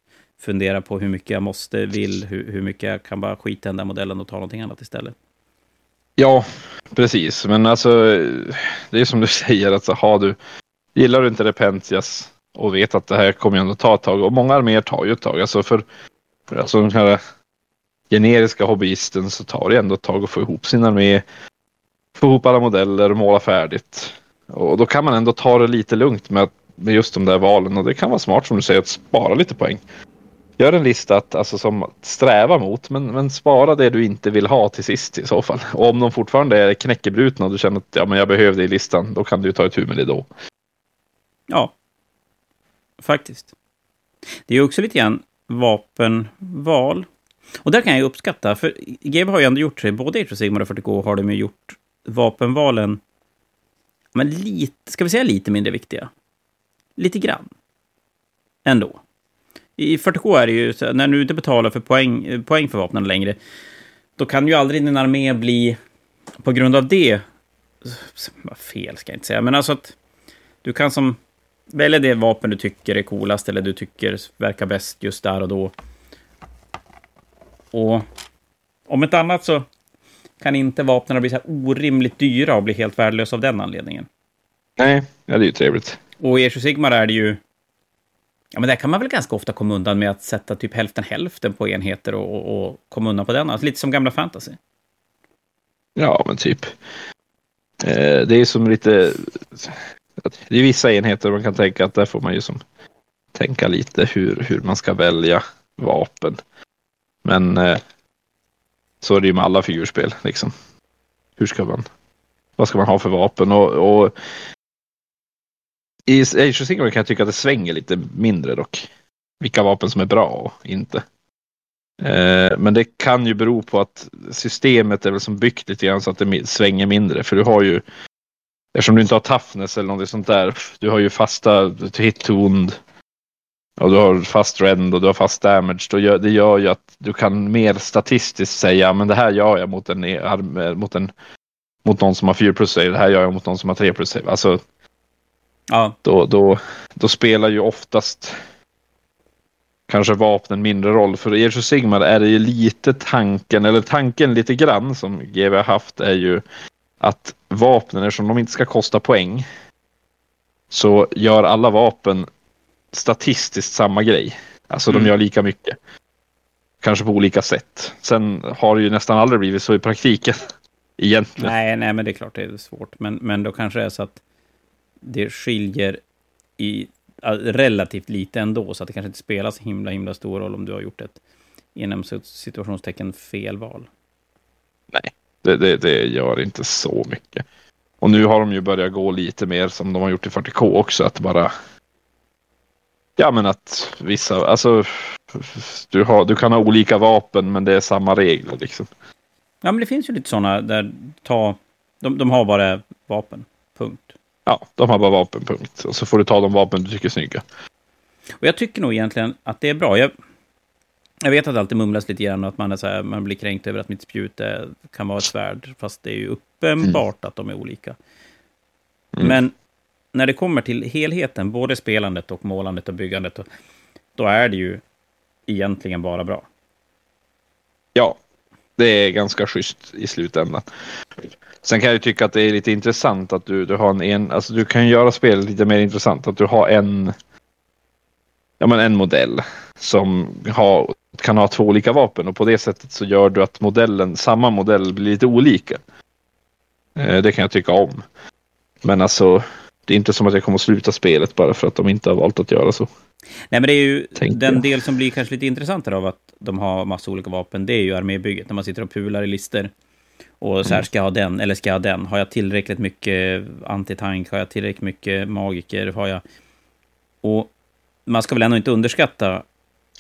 fundera på hur mycket jag måste, vill, hur, hur mycket jag kan bara skita i den där modellen och ta någonting annat istället. Ja, precis. Men alltså, det är som du (laughs) säger, alltså, har du, gillar du inte Repentias och vet att det här kommer ändå ta ett tag, och många arméer tar ju ett tag, alltså för, för alltså den här generiska hobbyisten så tar det ändå ett tag att få ihop sin armé, få ihop alla modeller, måla färdigt. Och då kan man ändå ta det lite lugnt med, med just de där valen och det kan vara smart som du säger att spara lite poäng. Gör en lista att, alltså, som strävar sträva mot, men, men spara det du inte vill ha till sist i så fall. (laughs) Och om de fortfarande är knäckebrutna och du känner att ja, men jag behöver det i listan, då kan du ju ta ett med det då. Ja, faktiskt. Det är också lite grann vapenval. Och där kan jag uppskatta, för GB har ju ändå gjort sig, både i Age of Sigmar och 40K har de ju gjort vapenvalen, men lite, ska vi säga lite mindre viktiga? Lite grann. Ändå. I 40K är det ju, när du inte betalar för poäng, poäng för vapnen längre, då kan ju aldrig din armé bli, på grund av det, fel ska jag inte säga, men alltså att Du kan som välja det vapen du tycker är coolast eller du tycker verkar bäst just där och då. Och om ett annat så kan inte vapnen bli så här orimligt dyra och bli helt värdelösa av den anledningen. Nej, ja, det är ju trevligt. Och i Age är det ju... Ja, men där kan man väl ganska ofta komma undan med att sätta typ hälften hälften på enheter och, och, och komma undan på den. Alltså lite som gamla fantasy. Ja, men typ. Eh, det är som lite... Det är vissa enheter man kan tänka att där får man ju som tänka lite hur, hur man ska välja vapen. Men eh, så är det ju med alla figurspel liksom. Hur ska man... Vad ska man ha för vapen? Och, och i Age of Sigmar kan jag tycka att det svänger lite mindre dock. Vilka vapen som är bra och inte. Eh, men det kan ju bero på att systemet är väl som byggt lite grann så att det svänger mindre. För du har ju, eftersom du inte har toughness eller något sånt där, du har ju fasta hit to wound. Och du har fast rend och du har fast damage. Då gör, det gör ju att du kan mer statistiskt säga, men det här gör jag mot en, e- mot en mot någon som har 4 plus save, det här gör jag mot någon som har 3 plus save. Alltså, Ja. då, då, då spelar ju oftast kanske vapnen mindre roll. För i Age of Sigmar är det ju lite tanken, eller tanken lite grann som GW har haft är ju att vapnen, eftersom de inte ska kosta poäng, så gör alla vapen statistiskt samma grej. Alltså Mm. de gör lika mycket. Kanske på olika sätt. Sen har det ju nästan aldrig blivit så i praktiken. (laughs) Egentligen. Nej, nej, men det är klart det är svårt. Men, men då kanske det är så att det skiljer i relativt lite ändå, så att det kanske inte spelar så himla, himla stor roll om du har gjort ett inom situationstecken fel val. Det, det, det gör inte så mycket. Och nu har de ju börjat gå lite mer som de har gjort i 40K också. Att bara... Ja men att vissa, alltså. Du, har, du kan ha olika vapen men det är samma regler liksom. Ja, men det finns ju lite sådana där ta... De, de har bara vapen. Punkt. Ja, de har bara vapen punkt. Och så får du ta de vapen du tycker är snygga. Och jag tycker nog egentligen att det är bra. Jag, jag vet att det alltid mumlas lite grann och att man, är så här, man blir kränkt över att mitt spjut är, kan vara ett svärd. Fast det är ju uppenbart att de är olika. Mm. Men när det kommer till helheten, både spelandet och målandet och byggandet, då, då är det ju egentligen bara bra. Ja, det är ganska schysst i slutändan. Sen kan jag ju tycka att det är lite intressant att du, du har en, en alltså du kan göra spelet lite mer intressant. Att du har en, ja men en modell som har, kan ha två olika vapen och på det sättet så gör du att modellen, samma modell blir lite olika. Eh, Det kan jag tycka om. Men alltså, det är inte som att jag kommer att sluta spelet bara för att de inte har valt att göra så. Nej, men det är ju den jag. del som blir kanske lite intressantare av att de har massa olika vapen. Det är ju armébygget, när man sitter och pular i lister. Och så här, ska jag ha den eller ska jag ha den? Har jag tillräckligt mycket antitank? Har jag tillräckligt mycket magiker? Har jag... Och man ska väl ändå inte underskatta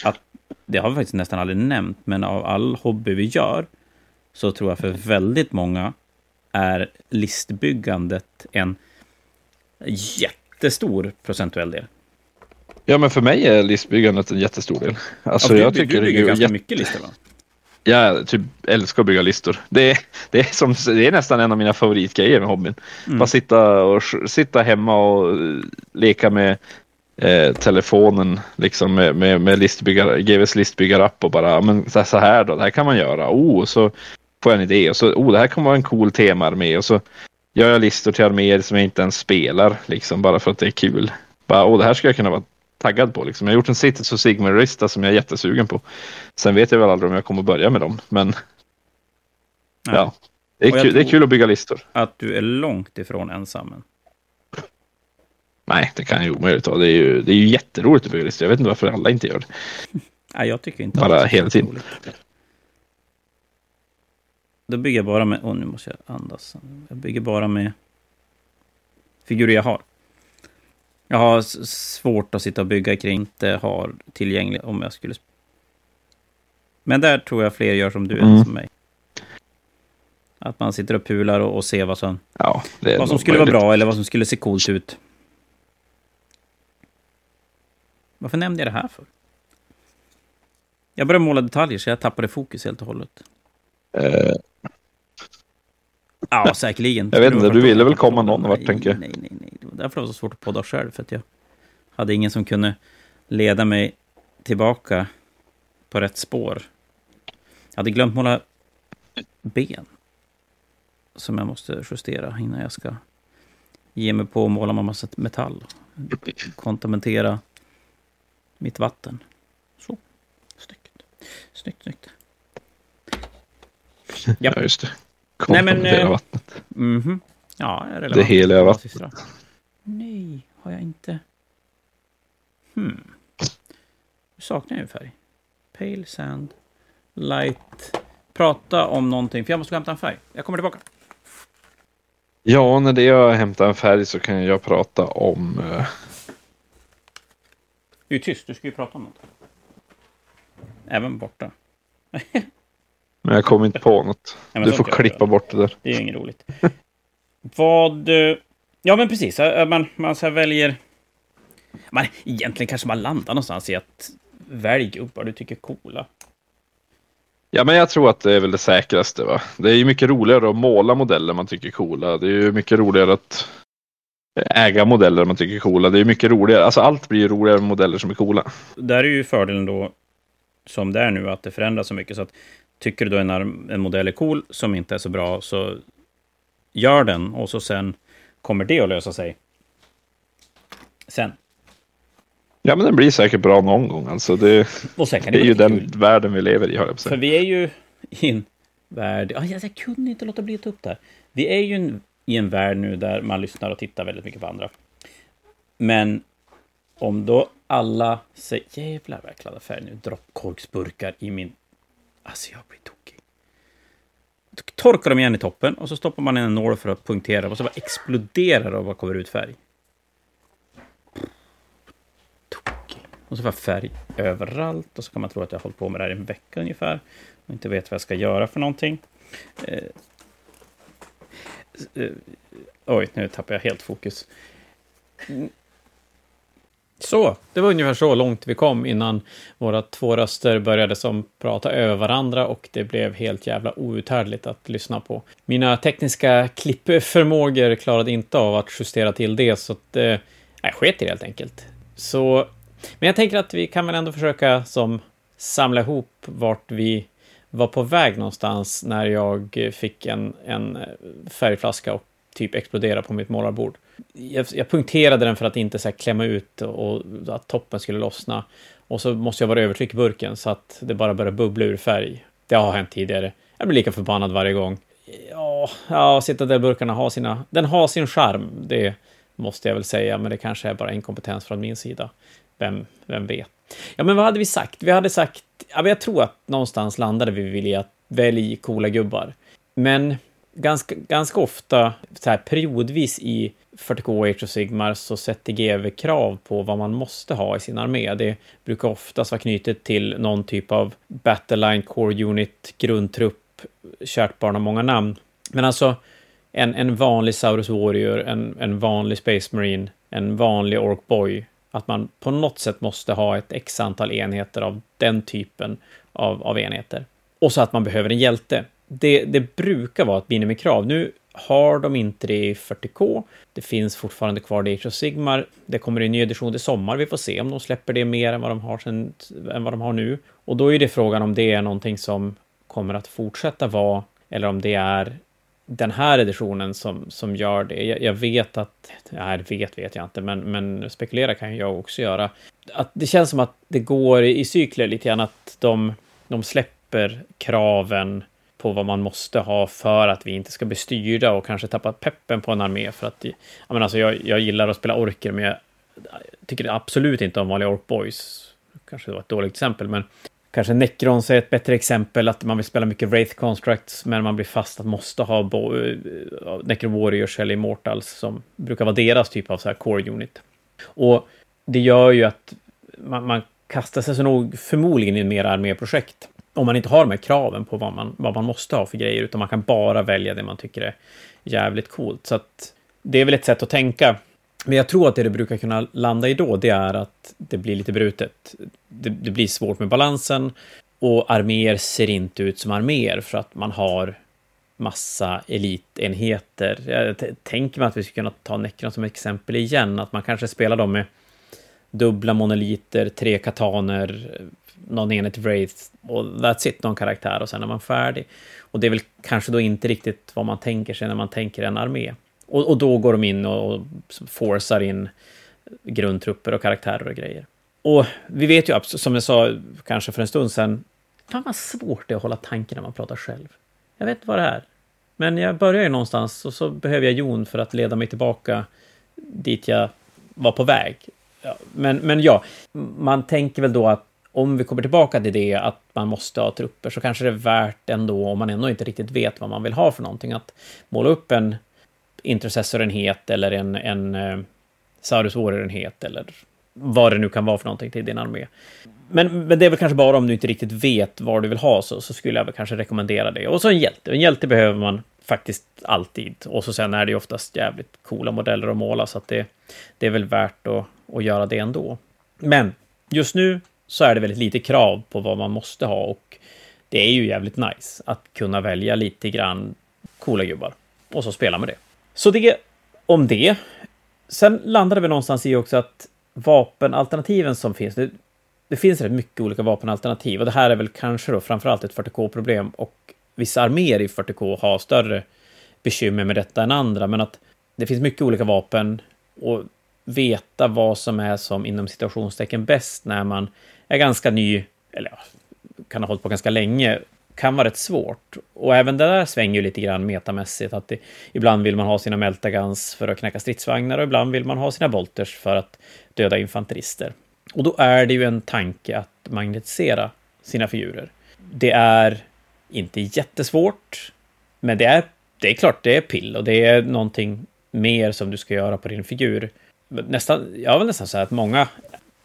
att, det har vi faktiskt nästan aldrig nämnt, men av all hobby vi gör, så tror jag för väldigt många är listbyggandet en jättestor procentuell del. Ja men för mig är listbyggandet en jättestor del. Alltså Ja, du, jag tycker du bygger ganska jätte- mycket listor, va? Jag typ älskar att bygga listor. Det är, det är, som, det är nästan en av mina favoritgrejer med hobbyn. Mm. Bara sitta, och, sitta hemma och eh, leka med eh, telefonen liksom med, med, med listbyggar, GVs listbyggarapp och bara men så här, då, det här kan man göra. Oh, så får jag en idé och så oh, det här kommer vara en cool temaarmé och så gör jag listor till arméer som jag inte ens spelar liksom bara för att det är kul. Bara, oh, det här skulle jag kunna vara taggad på. Liksom. Jag har gjort en Cities och Sigmar-lista som jag är jättesugen på. Sen vet jag väl aldrig om jag kommer börja med dem, men Nej. ja. Det är, kul, det är kul att bygga listor. Att du är långt ifrån ensam. Nej, det kan jag omöjligt vara. Det är ju, det är ju jätteroligt att bygga listor. Jag vet inte varför alla inte gör det. (laughs) Nej, jag tycker inte Bara hela tiden. roligt. Då bygger jag bara med... Åh, nu måste jag andas. Jag bygger bara med figurer jag har. Jag har svårt att sitta och bygga kring inte har tillgängligt om jag skulle... Men där tror jag fler gör som du Mm. än som mig. Att man sitter och pular och, och ser vad som, Ja, vad som skulle vara möjligt. bra eller vad som skulle se coolt ut. Varför nämnde jag det här för? Jag började måla detaljer så jag tappade fokus helt och hållet. Eh, Ja, säkerligen. Jag vet inte, du ville väl komma någon vart, tänker jag. Nej, nej, nej. Det var därför det var så svårt att podda själv. För att jag hade ingen som kunde leda mig tillbaka på rätt spår. Jag hade glömt måla ben. Som jag måste justera innan jag ska ge mig på att måla med massa metall. Kontamentera mitt vatten. Så. Snyggt. Snyggt, snyggt. Ja. (laughs) Ja, just det. Nej, men, eh, vattnet. Mhm. Ja, är relevant. Det heliga vattnet. Nej, har jag inte. Hmm. Nu saknar jag en färg. Pale sand. Light. Prata om någonting, för jag måste gå och hämta en färg. Jag kommer tillbaka. Ja, när det jag hämtar en färg så kan jag prata om... eh, Du är tyst, du ska ju prata om något. Även borta. (laughs) Men jag kommer inte på något. (laughs) men Du får klippa bort det där. Det är ju inget roligt. (laughs) Vad... eh, Ja, men precis. Man, man så väljer... Man, egentligen kanske man landar någonstans i att välj gubbar du tycker är coola. Ja, men jag tror att det är väl det säkraste. Va? Det är ju mycket roligare att måla modeller man tycker är coola. Det är ju mycket roligare att äga modeller man tycker är coola. Det är mycket roligare. Alltså allt blir ju roligare med modeller som är coola. Där är ju fördelen då, som det är nu, att det förändras så mycket. Så att tycker du då en, modell är cool som inte är så bra, så gör den och så sen kommer det att lösa sig. Sen. Ja, men den blir säkert bra någon gång. Alltså det, det är ju den kul. världen vi lever i, höll jag på att För vi är ju i en värld... Ah, jag, jag kunde inte låta bli att ta upp det här. Vi är ju en, i en värld nu där man lyssnar och tittar väldigt mycket på andra. Men om då alla säger... Jävlar vad jag kladdar färg nu. Droppkorksburkar i min... Alltså jag blir tokig. Torkar dem igen i toppen och så stoppar man in en nål för att punktera och så bara exploderar det och bara kommer ut färg. Tokig. Och så får jag färg överallt och så kan man tro att jag har hållit på med det här i en vecka ungefär och inte vet vad jag ska göra för någonting. Eh, eh, oj, nu tappar jag helt fokus. Så, det var ungefär så långt vi kom innan våra två röster började som prata över varandra och det blev helt jävla outhärdligt att lyssna på. Mina tekniska klippförmågor klarade inte av att justera till det, så att, eh, jag sket i det helt enkelt. Så, men jag tänker att vi kan väl ändå försöka som samla ihop vart vi var på väg någonstans när jag fick en, en färgflaska och typ explodera på mitt målarbord. Jag, jag punkterade den för att inte så här klämma ut och, och att toppen skulle lossna. Och så måste jag vara övertryck i burken så att det bara börjar bubbla ur färg. Det har hänt tidigare. Jag blir lika förbannad varje gång. Ja, ja Citadel-burkarna har sina... Den har sin charm, det måste jag väl säga, men det kanske är bara inkompetens från min sida. Vem, vem vet? Ja, men vad hade vi sagt? Vi hade sagt... Ja, jag tror att någonstans landade vi i att välj coola gubbar. Men ganska, ganska ofta, så här periodvis i 40K Age of Sigmar så sätter GW krav på vad man måste ha i sin armé. Det brukar oftast vara knutet till någon typ av Battleline Core Unit, grundtrupp, kärt barn har många namn. Men alltså, en, en vanlig Saurus Warrior, en, en vanlig Space Marine, en vanlig Orc Boy, att man på något sätt måste ha ett x antal enheter av den typen av, av enheter. Och så att man behöver en hjälte. Det, det brukar vara ett minimikrav. Nu har de inte det i 40K. Det finns fortfarande kvar i Age of Sigmar. Det kommer en ny edition i sommar. Vi får se om de släpper det mer än vad de har, sen, än vad de har nu. Och då är det frågan om det är någonting som kommer att fortsätta vara, eller om det är den här editionen som, som gör det. Jag, jag vet att, nej, vet vet jag inte, men, men spekulera kan jag också göra. Att det känns som att det går i cykler lite grann, att de, de släpper kraven på vad man måste ha för att vi inte ska bli styrda och kanske tappa peppen på en armé. För att, jag, menar, alltså, jag, jag gillar att spela orker, men jag tycker absolut inte om vanliga orkboys. Kanske det var ett dåligt exempel, men Kanske Necrons är ett bättre exempel, att man vill spela mycket Wraith Constructs, men man blir fast att måste ha eh, Necron Necro Warriors eller Immortals, som brukar vara deras typ av så här core unit. Och det gör ju att man, man kastar sig så nog förmodligen in i mer arméprojekt. Om man inte har de här kraven på vad man, vad man måste ha för grejer, utan man kan bara välja det man tycker är jävligt coolt. Så att det är väl ett sätt att tänka. Men jag tror att det det brukar kunna landa i då, det är att det blir lite brutet. Det, det blir svårt med balansen och arméer ser inte ut som arméer för att man har massa elitenheter. Jag tänker mig att vi skulle kunna ta Necron som exempel igen, att man kanske spelar dem med dubbla monoliter, tre kataner, någon enhet Wraith och that's it, någon karaktär och sen är man färdig. Och det är väl kanske då inte riktigt vad man tänker sig när man tänker en armé. Och, och då går de in och, och forcar in grundtrupper och karaktärer och grejer. Och vi vet ju, som jag sa kanske för en stund sedan, fan vad svårt det är att hålla tanken när man pratar själv. Jag vet vad det är. Men jag börjar ju någonstans och så behöver jag Jon för att leda mig tillbaka dit jag var på väg. Ja, men, men ja, man tänker väl då att om vi kommer tillbaka till det, att man måste ha trupper, så kanske det är värt ändå, om man ändå inte riktigt vet vad man vill ha för någonting, att måla upp en intercessorenhet eller en, en eh, uh, Saurus enhet eller vad det nu kan vara för någonting till din armé. Men, men det är väl kanske bara om du inte riktigt vet vad du vill ha så, så skulle jag väl kanske rekommendera det. Och så en hjälte. En hjälte behöver man faktiskt alltid. Och så sen är det ju oftast jävligt coola modeller att måla så att det, det är väl värt att, att göra det ändå. Men just nu så är det väldigt lite krav på vad man måste ha och det är ju jävligt nice att kunna välja lite grann coola gubbar och så spela med det. Så det om det. Sen landade vi någonstans i också att vapenalternativen som finns, det, det finns rätt mycket olika vapenalternativ och det här är väl kanske då framförallt ett 40K-problem och vissa arméer i 40K har större bekymmer med detta än andra, men att det finns mycket olika vapen och veta vad som är som inom situationstecken bäst när man är ganska ny, eller ja, kan ha hållit på ganska länge, kan vara rätt svårt. Och även det där svänger ju lite grann metamässigt, att det, ibland vill man ha sina Meltagans för att knäcka stridsvagnar och ibland vill man ha sina Bolters för att döda infanterister. Och då är det ju en tanke att magnetisera sina figurer. Det är inte jättesvårt, men det är, det är klart det är pill och det är någonting mer som du ska göra på din figur. Nästan, jag vill nästan säga att många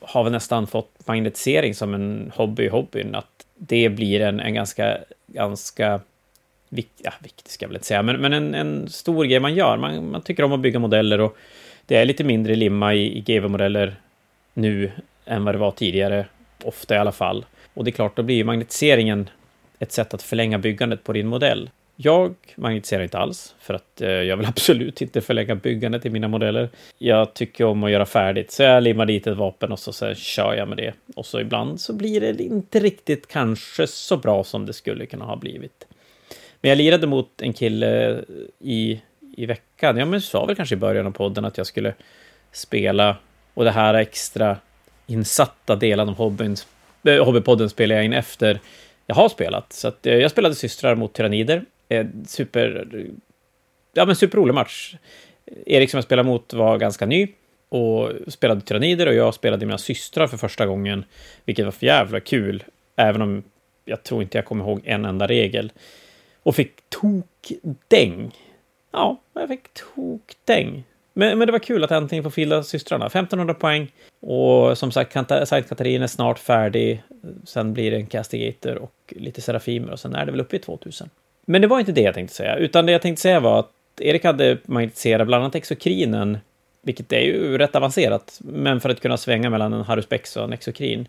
har väl nästan fått magnetisering som en hobby i hobbyn, att det blir en, en ganska, ganska vik, ja, viktig ska jag väl inte säga, men, men en, en stor grej man gör. Man, man tycker om att bygga modeller och det är lite mindre limma i, i GV-modeller nu än vad det var tidigare, ofta i alla fall. Och det är klart, då blir ju magnetiseringen ett sätt att förlänga byggandet på din modell. Jag magnetiserar inte alls, för att eh, jag vill (laughs) absolut inte förlägga byggandet i mina modeller. Jag tycker om att göra färdigt, så jag limmar dit ett vapen och så, så kör jag med det. Och så ibland så blir det inte riktigt kanske så bra som det skulle kunna ha blivit. Men jag lirade mot en kille eh, i, i veckan, ja men sa väl kanske i början av podden att jag skulle spela och det här extra insatta delen av hobbyn, äh, hobbypodden spelar jag in efter jag har spelat. Så att, eh, jag spelade systrar mot tyrannider. Eh, super... Ja, men superrolig match. Erik som jag spelade mot var ganska ny och spelade tyrannider och jag spelade mina systrar för första gången, vilket var för jävla kul, även om jag tror inte jag kommer ihåg en enda regel. Och fick tokdäng. Ja, jag fick tokdäng. Men, men det var kul att äntligen få fylla systrarna. 1500 poäng. Och som sagt, Sankt Katarin är snart färdig. Sen blir det en Castigator och lite Serafimer och sen är det väl uppe i 2000. Men det var inte det jag tänkte säga, utan det jag tänkte säga var att Erik hade magnetiserat bland annat exokrinen, vilket är ju rätt avancerat, men för att kunna svänga mellan en Haruspex och en exokrin.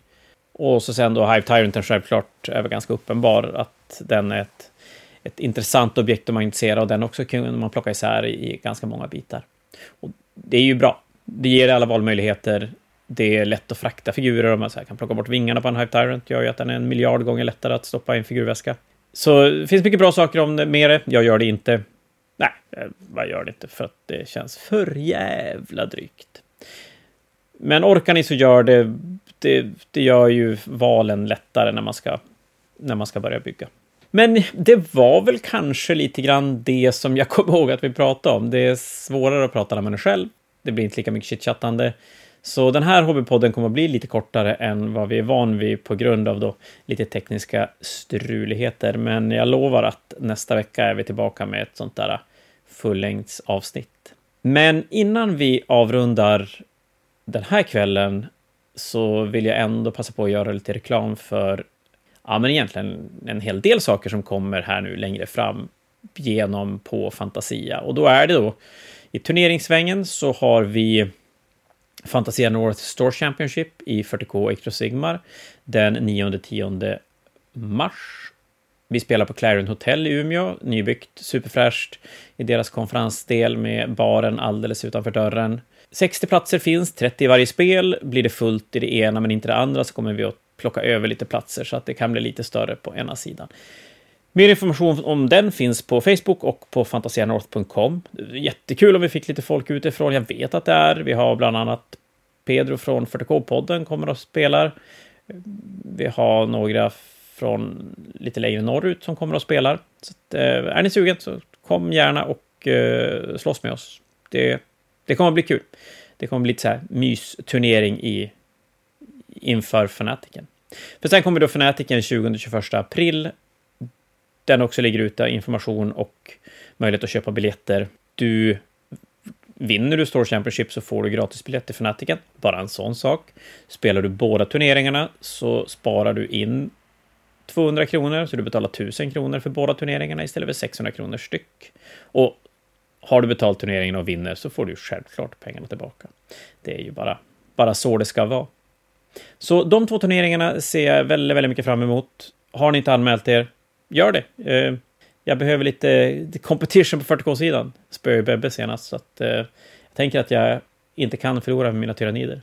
Och så sen då Hive Tyranten självklart är väl ganska uppenbar att den är ett, ett intressant objekt att magnetisera och den också kunde man plocka isär i ganska många bitar. Och det är ju bra. Det ger alla valmöjligheter. Det är lätt att frakta figurer. Om man så kan plocka bort vingarna på en Hive Tyrant gör ju att den är en miljard gånger lättare att stoppa i en figurväska. Så det finns mycket bra saker om det, med det. Jag gör det inte. Nej, jag gör det inte för att det känns för jävla drygt. Men orkar ni så gör det. Det, det gör ju valen lättare när man ska, när man ska börja bygga. Men det var väl kanske lite grann det som jag (laughs) kom ihåg att vi pratade om. Det är svårare att prata när man är själv. Det blir inte lika mycket chitchattande. Så den här hobbypodden kommer att bli lite kortare än vad vi är van vid på grund av då lite tekniska struligheter. Men jag lovar att nästa vecka är vi tillbaka med ett sånt där fullängdsavsnitt. Men innan vi avrundar den här kvällen så vill jag ändå passa på att göra lite reklam för ja, men egentligen en hel del saker som kommer här nu längre fram genom på Fantasia. Och då är det då i turneringssvängen så har vi Fantasia North Store Championship i 40K Ectro Sigmar den 9-10 mars. Vi spelar på Clarion Hotel i Umeå, nybyggt, superfräscht i deras konferensdel med baren alldeles utanför dörren. 60 platser finns, 30 i varje spel. Blir det fullt i det ena men inte det andra så kommer vi att plocka över lite platser så att det kan bli lite större på ena sidan. Mer information om den finns på Facebook och på fantasianorth.com. Jättekul om vi fick lite folk utifrån. Jag vet att det är. Vi har bland annat Pedro från 40K-podden kommer och spelar. Vi har några från lite längre norrut som kommer och spelar. Så att, eh, är ni sugen så kom gärna och eh, slåss med oss. Det, det kommer att bli kul. Det kommer att bli lite så här mysturnering i, inför Fanatiken. För sen kommer då Fanatiken 20-21 april. Den också ligger ute information och möjlighet att köpa biljetter. Du Vinner du Store Championship så får du gratisbiljett till Fanatiken. Bara en sån sak. Spelar du båda turneringarna så sparar du in 200 kronor, så du betalar 1000 kronor för båda turneringarna istället för 600 kronor styck. Och har du betalt turneringen och vinner så får du självklart pengarna tillbaka. Det är ju bara, bara så det ska vara. Så de två turneringarna ser jag väldigt, väldigt mycket fram emot. Har ni inte anmält er, gör det. Eh, jag behöver lite competition på 40K-sidan. Spöade ju Bebbe senast, så att eh, jag tänker att jag inte kan förlora med mina tyrannider.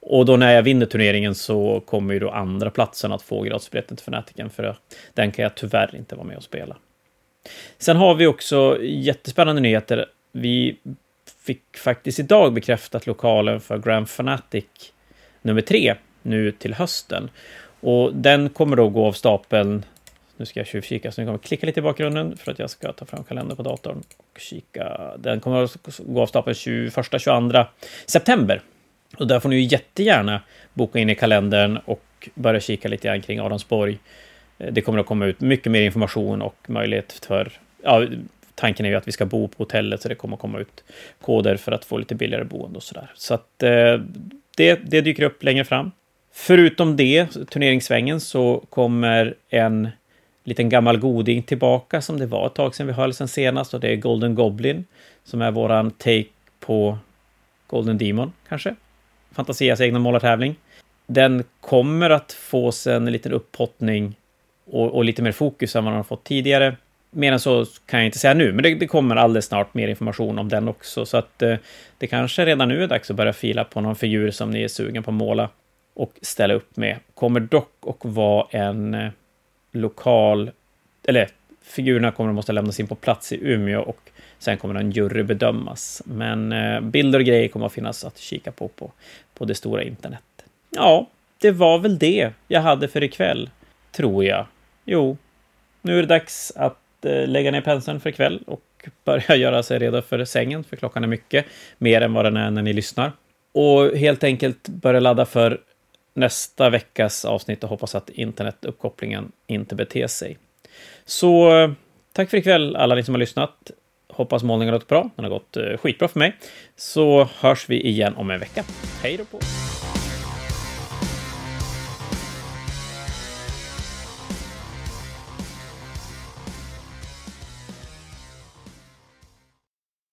Och då när jag vinner turneringen så kommer ju då andra platsen att få gratisbiljetten till Fanatiken, för den kan jag tyvärr inte vara med och spela. Sen har vi också jättespännande nyheter. Vi fick faktiskt idag bekräftat lokalen för Grand Fanatic nummer tre nu till hösten. Och den kommer då gå av stapeln nu ska jag tjuvkika, så nu kommer jag klicka lite i bakgrunden för att jag ska ta fram kalendern på datorn och kika. Den kommer att gå av stapeln 21-22 september. Och där får ni ju jättegärna boka in i kalendern och börja kika lite grann kring Adamsborg. Eh, det kommer att komma ut mycket mer information och möjlighet för... Ja, tanken är ju att vi ska bo på hotellet, så det kommer att komma ut koder för att få lite billigare boende och sådär. Så att eh, det, det dyker upp längre fram. Förutom det, turneringssvängen, så kommer en liten gammal goding tillbaka som det var ett tag sedan vi höll sen senast och det är Golden Goblin som är våran take på Golden Demon kanske. Fantasias egna målartävling. Den kommer att få sig en liten upphottning och, och, lite mer fokus än vad den har fått tidigare. Mer än så kan jag inte säga nu, men det, det kommer alldeles snart mer information om den också. Så att eh, det kanske redan nu är dags att börja fila på någon figur som ni är sugen på att måla och ställa upp med. Kommer dock att vara en eh, lokal, eller figurerna kommer att måste lämnas in på plats i Umeå och sen kommer en jury bedömas. Men eh, bilder och grejer kommer att finnas att kika på, på på det stora internet. Ja, det var väl det jag hade för ikväll, tror jag. Jo, nu är det dags att eh, lägga ner penseln för ikväll och (laughs) börja göra sig redo för sängen, för klockan är mycket, mer än vad den är när ni lyssnar. Och helt enkelt börja ladda för nästa veckas avsnitt och hoppas att internetuppkopplingen inte beter sig. Så tack för ikväll alla ni som har lyssnat. Hoppas målningen har gått bra. Den har gått eh, skitbra för mig. Så hörs vi igen om en vecka. Hej då på